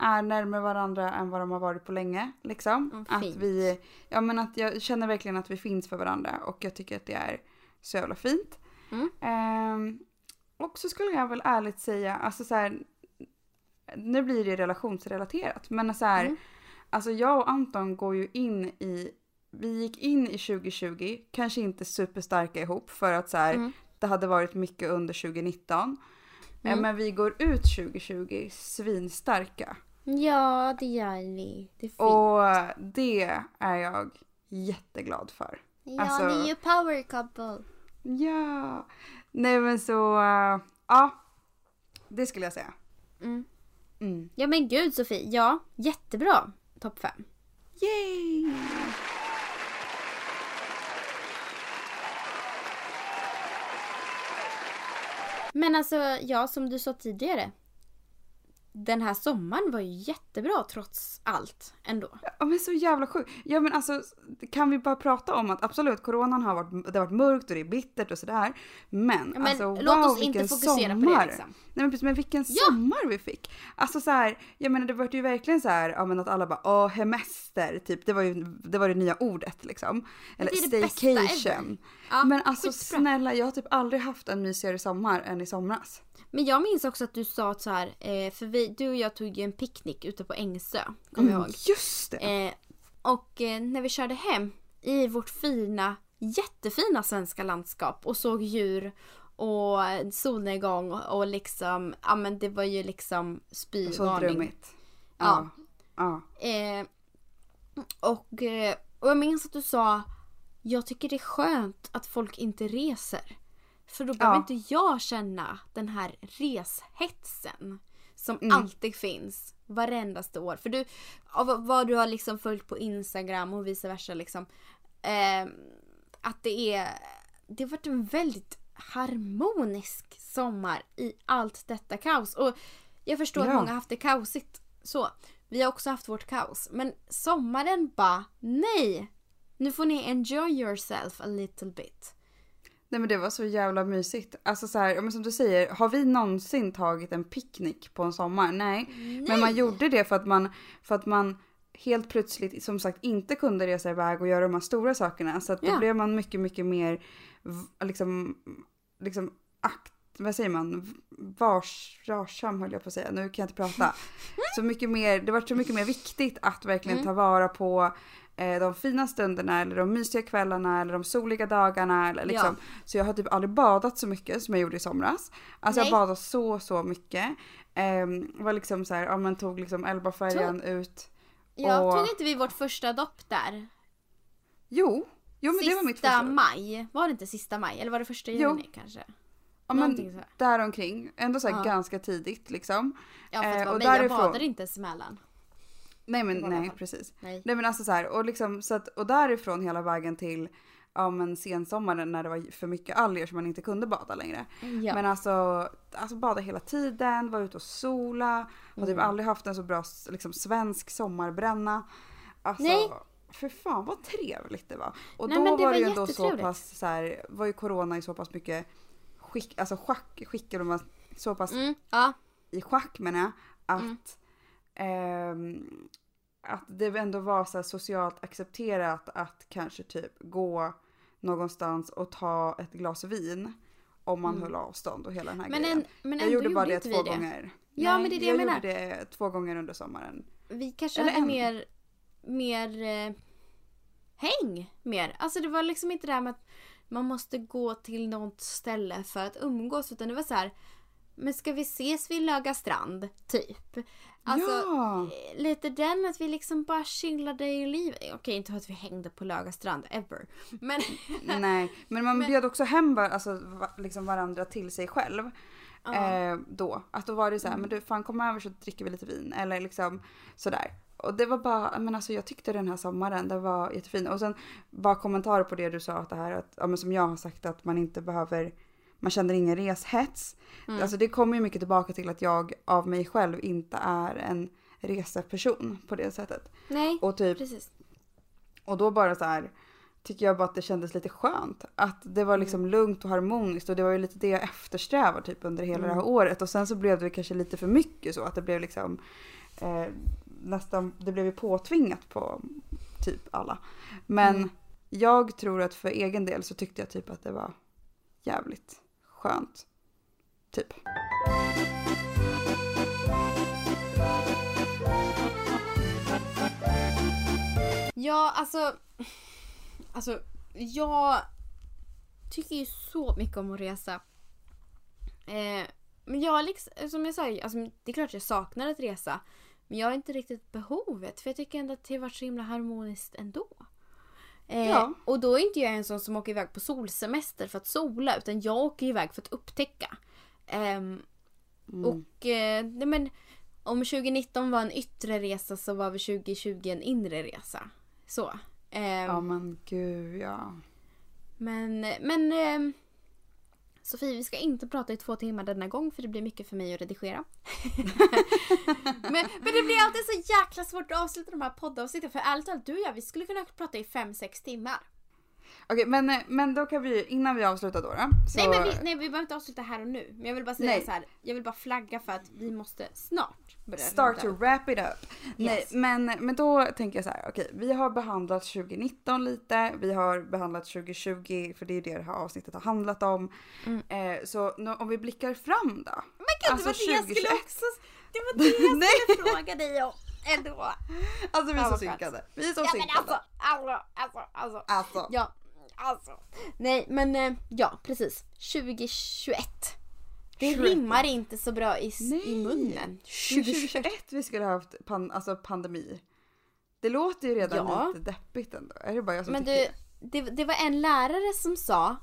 är närmare varandra än vad de har varit på länge. Liksom. Mm, att vi, ja, men att jag känner verkligen att vi finns för varandra och jag tycker att det är så jävla fint. Mm. Eh, och så skulle jag väl ärligt säga, alltså så här, nu blir det relationsrelaterat, men så här, Mm. Alltså jag och Anton går ju in i, vi gick in i 2020, kanske inte superstarka ihop för att så här, Mm. det hade varit mycket under 2019. Eh, Mm. Men vi går ut 2020 svinstarka. Ja, det gör vi. Det är fint. Och det är jag jätteglad för. ja, alltså- ni är ju power couple. Ja, nej men så, eh, ja. Det skulle jag säga. Mm. Mm. Ja men gud Sofie, ja jättebra. Topp fem. Yay! Men alltså, ja som du sa tidigare. Den här sommaren var ju jättebra trots allt ändå. Ja men så jävla sjukt. Ja men alltså kan vi bara prata om att absolut coronan har varit, det har varit mörkt och det är bittert och sådär. Men, Ja, men alltså låt wow oss inte fokusera sommar. på det liksom. Nej men precis, men vilken Ja. sommar vi fick. Alltså så här, jag menar det var ju verkligen så här, ja men att alla bara åh hemester, typ det var ju det, var det nya ordet liksom. Eller det är det bästa ever. staycation. Ja, men alltså skitbra. snälla jag har typ aldrig haft en mysigare sommar än i somras. Men jag minns också att du sa att så här, eh, för vi, du och jag tog ju en picknick ute på Ängsö. Kommer jag ihåg. Just det. Eh, och eh, när vi körde hem i vårt fina, jättefina svenska landskap och såg djur och solnedgång och, liksom, ja men det var ju liksom så spyvarning. drömmigt. Ja. ja. Eh, och, och jag minns att du sa, jag tycker det är skönt att folk inte reser. För då behöver Ja. inte jag känna den här reshetsen. Som Mm. alltid finns varendaste år. För du, av vad du har liksom följt på Instagram och vice versa liksom. Eh, att det är, det har varit en väldigt harmonisk sommar i allt detta kaos. Och jag förstår Ja. att många har haft det kaosigt. Så, vi har också haft vårt kaos. Men sommaren bara, nej! Nu får ni enjoy yourself a little bit. Nej men det var så jävla mysigt. Alltså så här, men som du säger, har vi någonsin tagit en picknick på en sommar? Nej. Men man gjorde det för att man, för att man helt plötsligt som sagt inte kunde resa iväg och göra de här stora sakerna. Så att då Ja. blev man mycket, mycket mer liksom, liksom akt, vad säger man, Vars, varsam höll jag på att säga, nu kan jag inte prata. Så mycket mer, det var så mycket mer viktigt att verkligen Mm. ta vara på eh, de fina stunderna eller de mysiga kvällarna eller de soliga dagarna. Eller liksom. Så jag har typ aldrig badat så mycket som jag gjorde i somras. Alltså Nej. jag badade så, så mycket. Ehm, var liksom så här, ja men tog liksom Elbafärjan ut. Ja, Och- tog inte vi vårt första dopp där? Jo, jo men det var mitt sista första. maj. Var det inte sista maj? Eller var det första Jo. juni kanske? Ja, men däromkring. Ändå så Ja. ganska tidigt liksom. Ja fast Eh, det var och mig, jag därifrån- badade inte ens emellan. Nej men i nej precis. Nej. Nej men alltså så här och liksom så att och därifrån hela vägen till ja men sensommaren när det var för mycket alger så man inte kunde bada längre. Ja. Men alltså, alltså bada hela tiden, vara ute och sola. Har typ Mm. aldrig haft en så bra liksom, svensk sommarbränna. Alltså, Nej. för fan vad trevligt det var. Och Nej, då det var var det ju ändå så pass så här, var ju corona i så pass mycket skick, alltså schack, skickade man så pass Mm, ja. i schack menar jag, att, Mm. ehm, att det ändå var så socialt accepterat att kanske typ gå någonstans och ta ett glas vin om man Mm. höll avstånd och hela den här Men, grejen. en, men jag gjorde bara det två det. gånger. Ja, men det är det jag menar. gjorde det två gånger under sommaren. Vi kanske Eller hade en. mer, mer eh, häng mer. Alltså det var liksom inte det här med att man måste gå till något ställe för att umgås utan det var så här. Men ska vi ses vid Löga strand? Typ. Alltså ja! eh, lite den att vi liksom bara chillade i livet. Okej inte att vi hängde på Löga strand ever. Men Nej, men man Men- bjöd också hem var, alltså, liksom varandra till sig själv. Mm. Eh, då. Att då var det så här, men du fan kom över så dricker vi lite vin. Eller liksom sådär. Och det var bara, men alltså jag tyckte den här sommaren, det var jättefin. Och sen bara kommentarer på det du sa att det här, att, ja, men som jag har sagt att man inte behöver, man känner ingen reshets. Mm. Alltså det kommer ju mycket tillbaka till att jag av mig själv inte är en reseperson på det sättet. Nej, Och typ precis. och då bara så här tycker jag bara att det kändes lite skönt. Att det var liksom lugnt och harmoniskt och det var ju lite det jag eftersträvar typ under hela det här året. Och sen så blev det kanske lite för mycket så att det blev liksom eh, nästan, det blev ju påtvingat på typ alla. Men Mm. jag tror att för egen del så tyckte jag typ att det var jävligt skönt. Typ. Ja, alltså. Alltså, jag tycker ju så mycket om att resa. Eh, men jag liksom, som jag sa, alltså, det är klart jag saknar att resa. Men jag har inte riktigt behovet. För jag tycker ändå att det har varit så himla harmoniskt ändå. Eh, Ja. Och då är inte jag en sån som åker iväg på solsemester för att sola. Utan jag åker iväg för att upptäcka. Ehm, Mm. och eh, nej men, om 2019 var en yttre resa så var väl 2020 en inre resa. Så. Ehm, Ja men gud ja. Men, men ehm, Sofie, vi ska inte prata i två timmar denna gång för det blir mycket för mig att redigera. men, men det blir alltid så jäkla svårt att avsluta de här poddavsnitten för ärligt talat, du och jag, vi skulle kunna prata i 5-6 timmar. Okej men, men då kan vi, innan vi avslutar då. då så, Nej men vi, nej, vi behöver inte avsluta här och nu. Men jag vill bara säga Nej. så här. jag vill bara flagga för att vi måste snart börja Start to wrap it up. Nej, Yes. men, men då tänker jag så här, okej, vi har behandlat 2019 lite, vi har behandlat 2020 för det är det det här avsnittet har handlat om. Mm. Eh, så nu, om vi blickar fram då. Men gud, Alltså, det var det jag 2021. skulle också... Det var det jag skulle fråga dig om ändå. Alltså vi är så synkade. Vi är så Ja men synkade. alltså, alltså, alltså, alltså. Alltså. Ja, alltså. Nej, men eh, ja, precis. 2021. Det 21. rimmar inte så bra i, Nej. i munnen. 2021 vi skulle ha haft pan, alltså pandemi. Det låter ju redan Ja. lite deppigt ändå. Är det bara jag som Men tycker du, det, det var en lärare som sa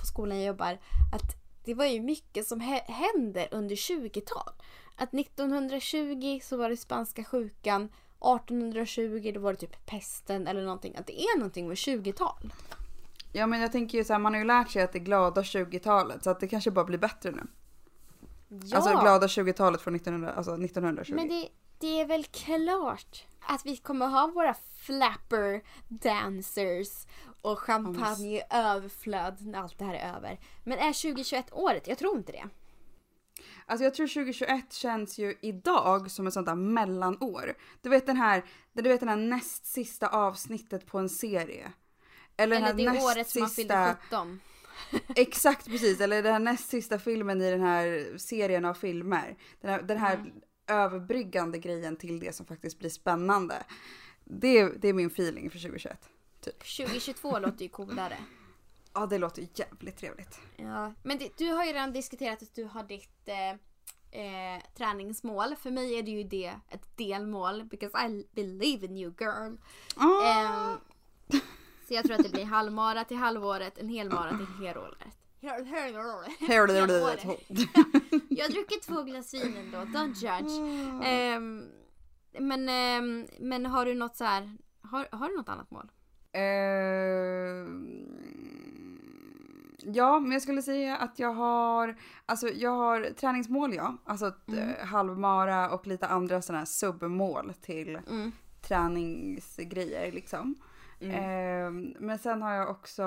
på skolan jag jobbar att det var ju mycket som hä- händer under 20-tal. Att 1920 så var det spanska sjukan, 1820 då var det typ pesten eller någonting. Att det är någonting med 20-tal. Ja men jag tänker ju så här, man har ju lärt sig att det är glada 20-talet så att det kanske bara blir bättre nu. Ja, Alltså glada 20-talet från 1900, alltså 1920. men det, det är väl klart att vi kommer ha våra flapper dancers Och champagne i överflöd när allt det här är över. Men är 2021 året? Jag tror inte det. Alltså jag tror 2021 känns ju idag som ett sånt där mellanår. Du vet den här, du vet den här näst sista avsnittet på en serie. Eller, Eller det näst året som man fyllde 17. Exakt precis, eller den här näst sista filmen i den här serien av filmer. Den här, den här Mm. överbryggande grejen till det som faktiskt blir spännande. Det, det är min feeling för 2021. 2022 låter ju coolare. Ja, det låter jävligt trevligt. Ja, men det, du har ju redan diskuterat att du har ditt eh, eh, träningsmål. För mig är det ju det ett delmål. Because I believe in you girl. Ah, Ehm, så jag tror att det blir halvmara till halvåret, en helmara till helåret. Hel- helåret. Jag har druckit två glas vin ändå, don't judge. Ehm, men, ehm, men har du något så här, har, har du något annat mål? Eh, ja, men jag skulle säga att jag har, alltså jag har träningsmål ja, alltså ett, eh, halvmara och lite andra sådana här submål till Mm. träningsgrejer liksom. Eh, men sen har jag också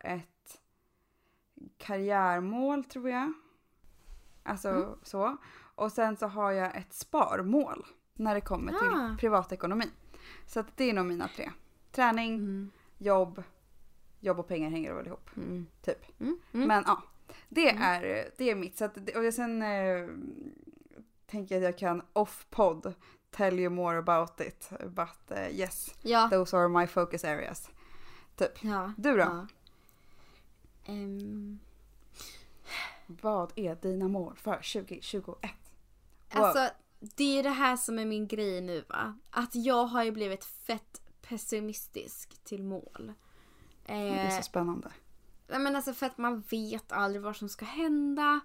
ett karriärmål tror jag. Alltså så. Och sen så har jag ett sparmål när det kommer Ah. till privatekonomi. Så att det är nog mina tre. Träning, Mm. jobb, jobb och pengar hänger väl ihop. Mm. Typ. Mm. Mm. Men ja, det, är, det är mitt. Så att, och sen eh, tänker jag att jag kan off-podd tell you more about it. But eh, yes, Ja. those are my focus areas. Typ. ja. Du då? Ja. Ehm, Vad är dina mål för 2021? Wow. Alltså, det är det här som är min grej nu va. Att jag har ju blivit fett pessimistisk till mål. det är Eh, så spännande. nej, men alltså för att man vet aldrig vad som ska hända.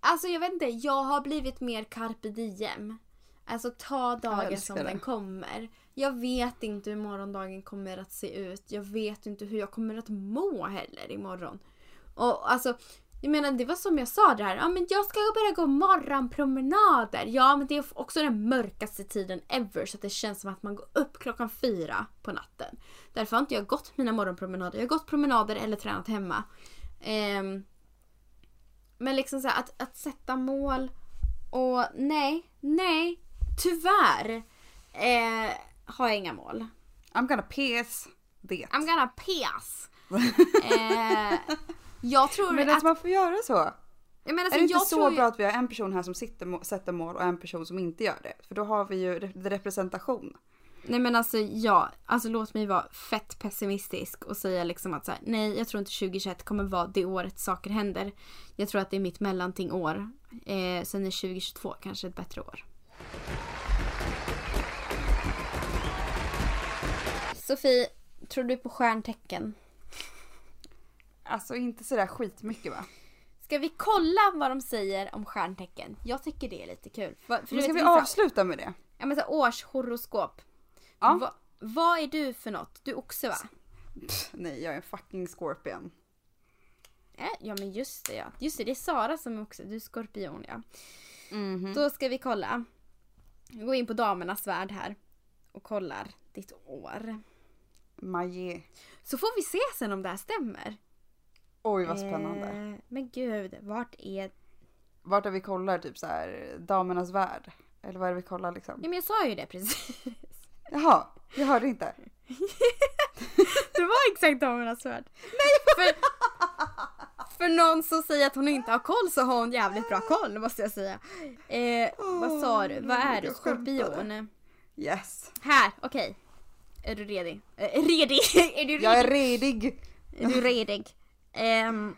Alltså jag vet inte, jag har blivit mer carpe diem. Alltså ta dagen som det. den kommer. Jag vet inte hur morgondagen kommer att se ut. Jag vet inte hur jag kommer att må heller imorgon. Och alltså, jag menar det var som jag sa det här. Ja men jag ska börja gå morgonpromenader. Ja men det är också den mörkaste tiden ever. Så att det känns som att man går upp klockan fyra på natten. Därför har inte jag gått mina morgonpromenader. Jag har gått promenader eller tränat hemma. Ehm, men liksom så här, att, att sätta mål och nej, nej, tyvärr eh, har jag inga mål. I'm gonna PS det. I'm gonna pass. eh, jag tror Men att... att man får göra så. Jag menar, är det inte så ju- bra att vi har en person här som sitter, sätter mål och en person som inte gör det? För då har vi ju re- representation. Nej men alltså ja, alltså låt mig vara fett pessimistisk och säga liksom att så här, nej jag tror inte 2021 kommer vara det året saker händer. Jag tror att det är mitt mellanting år. Eh, sen är 2022 kanske ett bättre år. Sofie, tror du på stjärntecken? Alltså inte sådär skitmycket va? Ska vi kolla vad de säger om stjärntecken? Jag tycker det är lite kul. För, för du Men ska vi vissa- avsluta med det? Ja men så årshoroskop. Ja. Va, vad är du för något? Du är oxe va? Pff, nej, jag är en fucking scorpion. Äh, ja men just det ja. Just det, det är Sara som är oxe. Du är skorpion ja. Mhm. Då ska vi kolla. Vi går in på damernas värld här. Och kollar ditt år. Maje. Så får vi se sen om det här stämmer. Oj vad spännande. Eh, men gud, vart är... Vart är vi kollar typ så här damernas värld? Eller vad är det vi kollar liksom? Ja men jag sa ju det precis. Jaha, jag hörde inte. Det var exakt damernas värld. Nej! För, för någon som säger att hon inte har koll så har hon jävligt bra koll måste jag säga. Eh, vad sa du? Vad är du? Skorpion? Yes. Här, okej. Är du redig? Eh, redig? är du redig? Jag är redig. Är du redig? Ehm,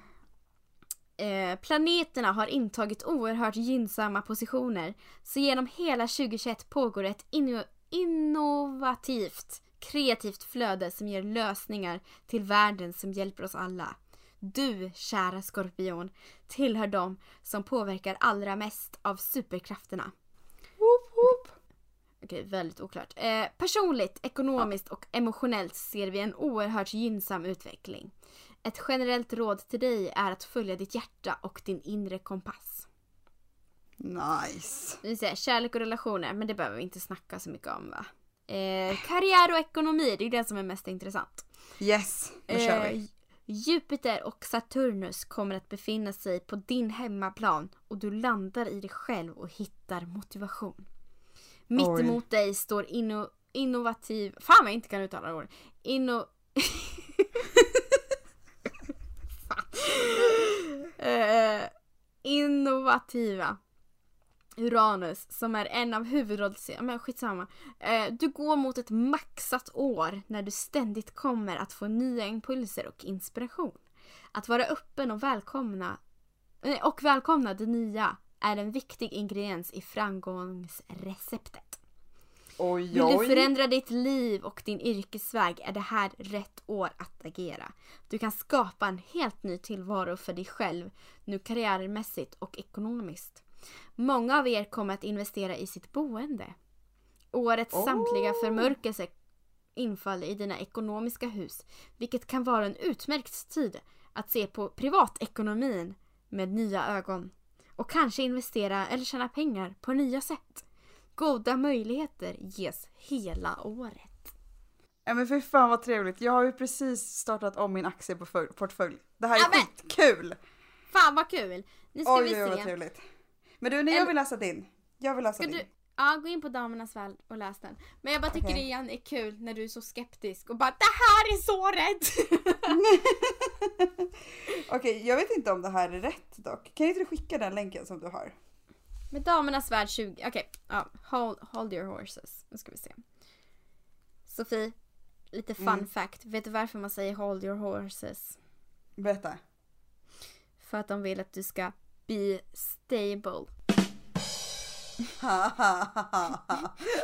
eh, planeterna har intagit oerhört gynnsamma positioner. Så genom hela 2021 pågår ett inno- innovativt, kreativt flöde som ger lösningar till världen som hjälper oss alla. Du, kära skorpion, tillhör dem som påverkar allra mest av superkrafterna. Woop, woop. Okej, väldigt oklart. Eh, personligt, ekonomiskt och emotionellt ser vi en oerhört gynnsam utveckling. Ett generellt råd till dig är att följa ditt hjärta och din inre kompass. Nice. Vill säga kärlek och relationer, men det behöver vi inte snacka så mycket om va? Eh, karriär och ekonomi, det är det som är mest intressant. Yes, nu kör vi. Eh, Jupiter och Saturnus kommer att befinna sig på din hemmaplan och du landar i dig själv och hittar motivation. Mitt Oj. emot dig står inno, innovativ... Fan vad jag inte kan uttala ordet. Inno... Eh, innovativa Uranus som är en av huvudrolls... Men skitsamma. Eh, du går mot ett maxat år när du ständigt kommer att få nya impulser och inspiration. Att vara öppen och välkomna och välkomna det nya är en viktig ingrediens i framgångsreceptet. Oj, Vill du oj. förändra ditt liv och din yrkesväg är det här rätt år att agera. Du kan skapa en helt ny tillvaro för dig själv, nu karriärmässigt och ekonomiskt. Många av er kommer att investera i sitt boende. Årets Oh. samtliga förmörkelse infaller i dina ekonomiska hus, vilket kan vara en utmärkt tid att se på privatekonomin med nya ögon. Och kanske investera eller tjäna pengar på nya sätt. Goda möjligheter ges hela året. Ja men för fan vad trevligt. Jag har ju precis startat om min aktieportfölj. Det här är Ja, skitkul! Fan vad kul! Nu ska Oj, vi oj, oj vad se. trevligt. Men du, när jag vill läsa din. Jag vill läsa din. du, ja, gå in på Damernas Värld och läs den. Men jag bara tycker Okej. det igen är kul när du är så skeptisk och bara det här är så rätt! Okej, jag vet inte om det här är rätt dock. Kan inte du skicka den länken som du har? Med Damernas Värld 20, okej. ja, hold, hold your horses. Nu ska vi se. Sofie, lite fun Mm. fact. Vet du varför man säger hold your horses? Berätta. För att de vill att du ska be stable.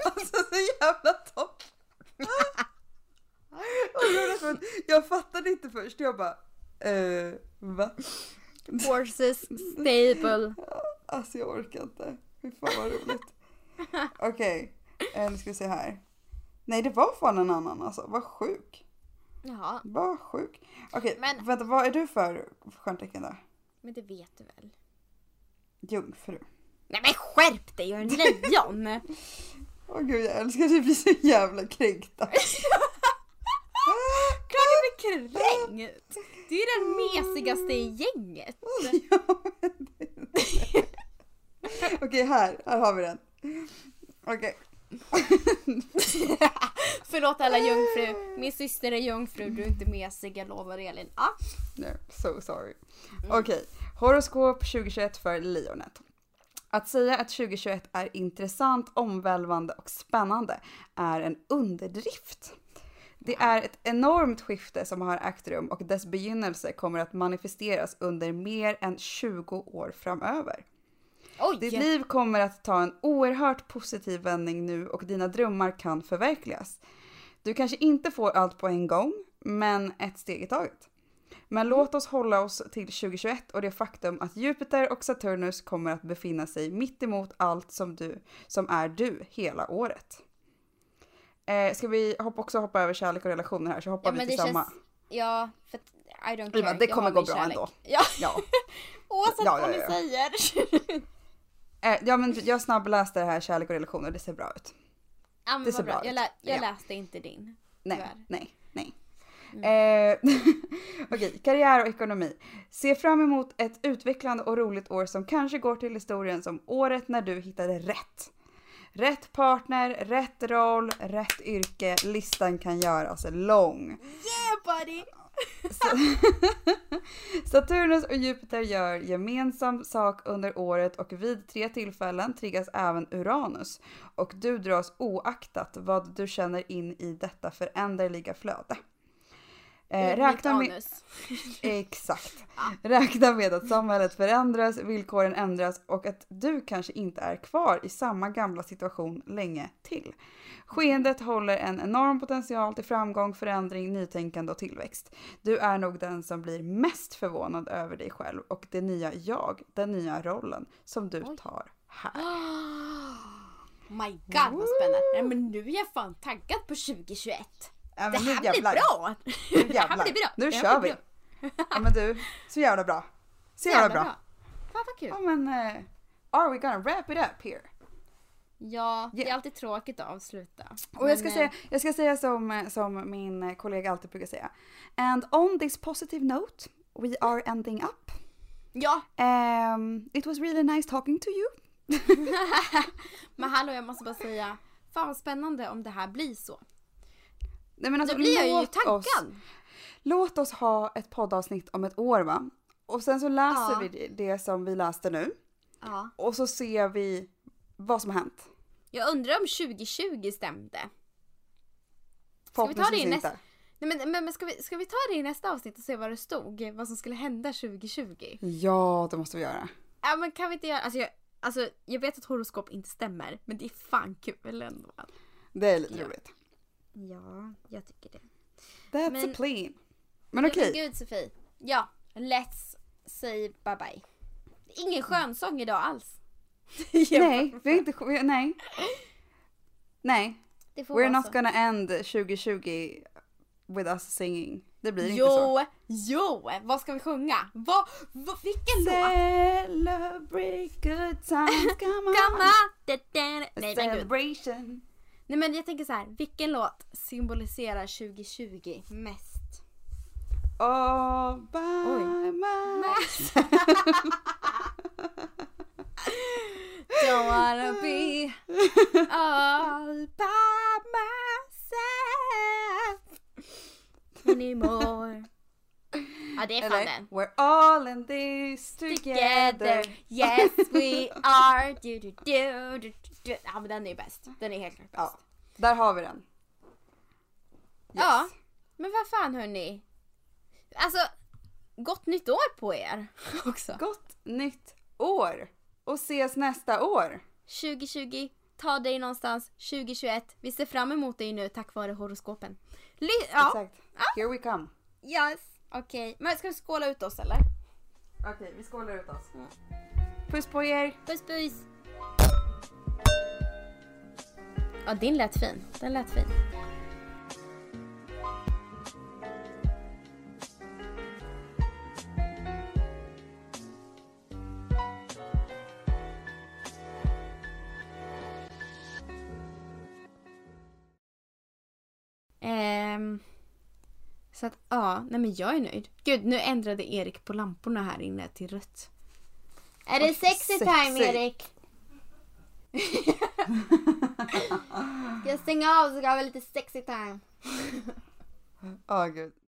alltså så jävla topp. Jag, fattade inte först. Jag bara, eh, va? Horses stable. Alltså jag orkar inte. Fy fan vad roligt. Okej, eh, nu ska vi se här. Nej det var fan en annan alltså. Vad sjuk. Jaha, Vad sjuk. Okej, Men- vänta vad är du för stjärntecken då? men det vet du väl? Jungfru. Nej men skärp dig, jag är en lejon! Åh gud jag älskar att vi blir så jävla kränkta. Klart du blir kränkt! Du är den mesigaste i gänget. Okej här, här har vi den. Okej. Förlåt alla jungfru. Min syster är jungfru, du är inte mesig, jag lovar Elin. Ah. No, so sorry. Okej, horoskop 2021 för lejonet. Att säga att 2021 är intressant, omvälvande och spännande är en underdrift. Det är ett enormt skifte som har ägt rum och dess begynnelse kommer att manifesteras under mer än 20 år framöver. Oj! Ditt liv kommer att ta en oerhört positiv vändning nu och dina drömmar kan förverkligas. Du kanske inte får allt på en gång, men ett steg i taget. Men låt oss hålla oss till 2021 och det faktum att Jupiter och Saturnus kommer att befinna sig mitt emot allt som, du, som är du hela året. Eh, ska vi hoppa, också hoppa över kärlek och relationer här så hoppar Ja vi till samma. känns... Ja, för I don't Vi bara, care. det Jag kommer gå bra kärlek. ändå. Ja, Ja. oavsett Ja, vad ni säger. Eh, ja men jag snabbläste det här kärlek och relationer, det ser bra ut. ja, men Det ser bra. bra Jag, ut. lä- jag Ja. läste inte din. Nej, Tyvärr. nej, nej. Mm. Eh, Okej, karriär och ekonomi. Se fram emot ett utvecklande och roligt år som kanske går till historien som året när du hittade rätt. Rätt partner, rätt roll, rätt yrke. Listan kan göras lång. Yeah buddy! Saturnus och Jupiter gör gemensam sak under året och vid tre tillfällen triggas även Uranus. Och du dras oaktat vad du känner in i detta föränderliga flöde. Eh, räkna med... Exakt. Räkna med att samhället förändras, villkoren ändras och att du kanske inte är kvar i samma gamla situation länge till. Skeendet håller en enorm potential till framgång, förändring, nytänkande och tillväxt. Du är nog den som blir mest förvånad över dig själv och det nya jag, den nya rollen som du Oj. tar här. My god vad spännande. Nej, men nu är jag fan taggad på 2021. Ja, Det här blir jävlar. bra! Nu Det här jävlar. blir bra. Nu kör blir vi. bra. Ja men du, så jävla bra. Så jävla bra. Fan vad kul. Ja men, uh, are we gonna wrap it up here? Ja, det är alltid tråkigt att avsluta. Och jag ska, säga, eh, jag ska säga som, som min kollega alltid brukar säga. And on this positive note, we are ending up. Ja, Um, it was really nice talking to you. men hallå jag måste bara säga. Fan vad spännande om det här blir så. Nej, men alltså, Då blir jag ju taggad. Oss, låt oss ha ett poddavsnitt om ett år va? Och sen så läser Ja. vi det- som vi läste nu. Ja. Och så ser vi vad som har hänt. Jag undrar om 2020 stämde. Ska vi ta det i nästa- inte. Nej, men, men, men ska, vi, ska vi ta det i nästa avsnitt och se vad det stod? Vad som skulle hända 2020? Ja, det måste vi göra. Ja men kan vi inte göra, alltså jag, alltså, jag vet att horoskop inte stämmer men det är fan kul ändå. Det är lite roligt. Ja, jag tycker det. That's Men- a plan. Men okej. Men gud Sofie. Ja, let's say bye bye. Ingen skönsång idag alls. Nej, vi har inte... Vi, nej. Nej. Det får We're not så. gonna end 2020 with us singing. Det blir inte så. Jo, jo, vad ska vi sjunga? Vad, vad vilken låt? Celebrate good times, come on. Come on. Da, da, da. Nej celebration. Nej men jag tänker så här, vilken låt symboliserar 2020 mest? All by Oj. myself. Don't wanna be all by myself anymore. Ja det är fan Eller, den. We're all in this together. Together, yes we are. Du, du, du, du, du. Ja men den är ju bäst. Den är helt klart bäst. Ja, där har vi den. Yes. Ja. Men vad fan hörni. Alltså, gott nytt år på er också. Gott nytt år. Och ses nästa år. 2020, ta dig någonstans. 2021, vi ser fram emot dig nu tack vare horoskopen. Ly- ja, Exakt. Here we come. yes. Okej, men ska vi skåla ut oss eller? Okej, vi skålar ut oss. Puss på er. Puss puss! Ja, din lät fin. Den lät fin. Ehm, så att ja, nej men jag är nöjd. Gud, nu ändrade Erik på lamporna här inne till rött. Är det sexy time sexy. Erik? Ska jag stänga av så ska jag ha lite sexy time? Åh gud.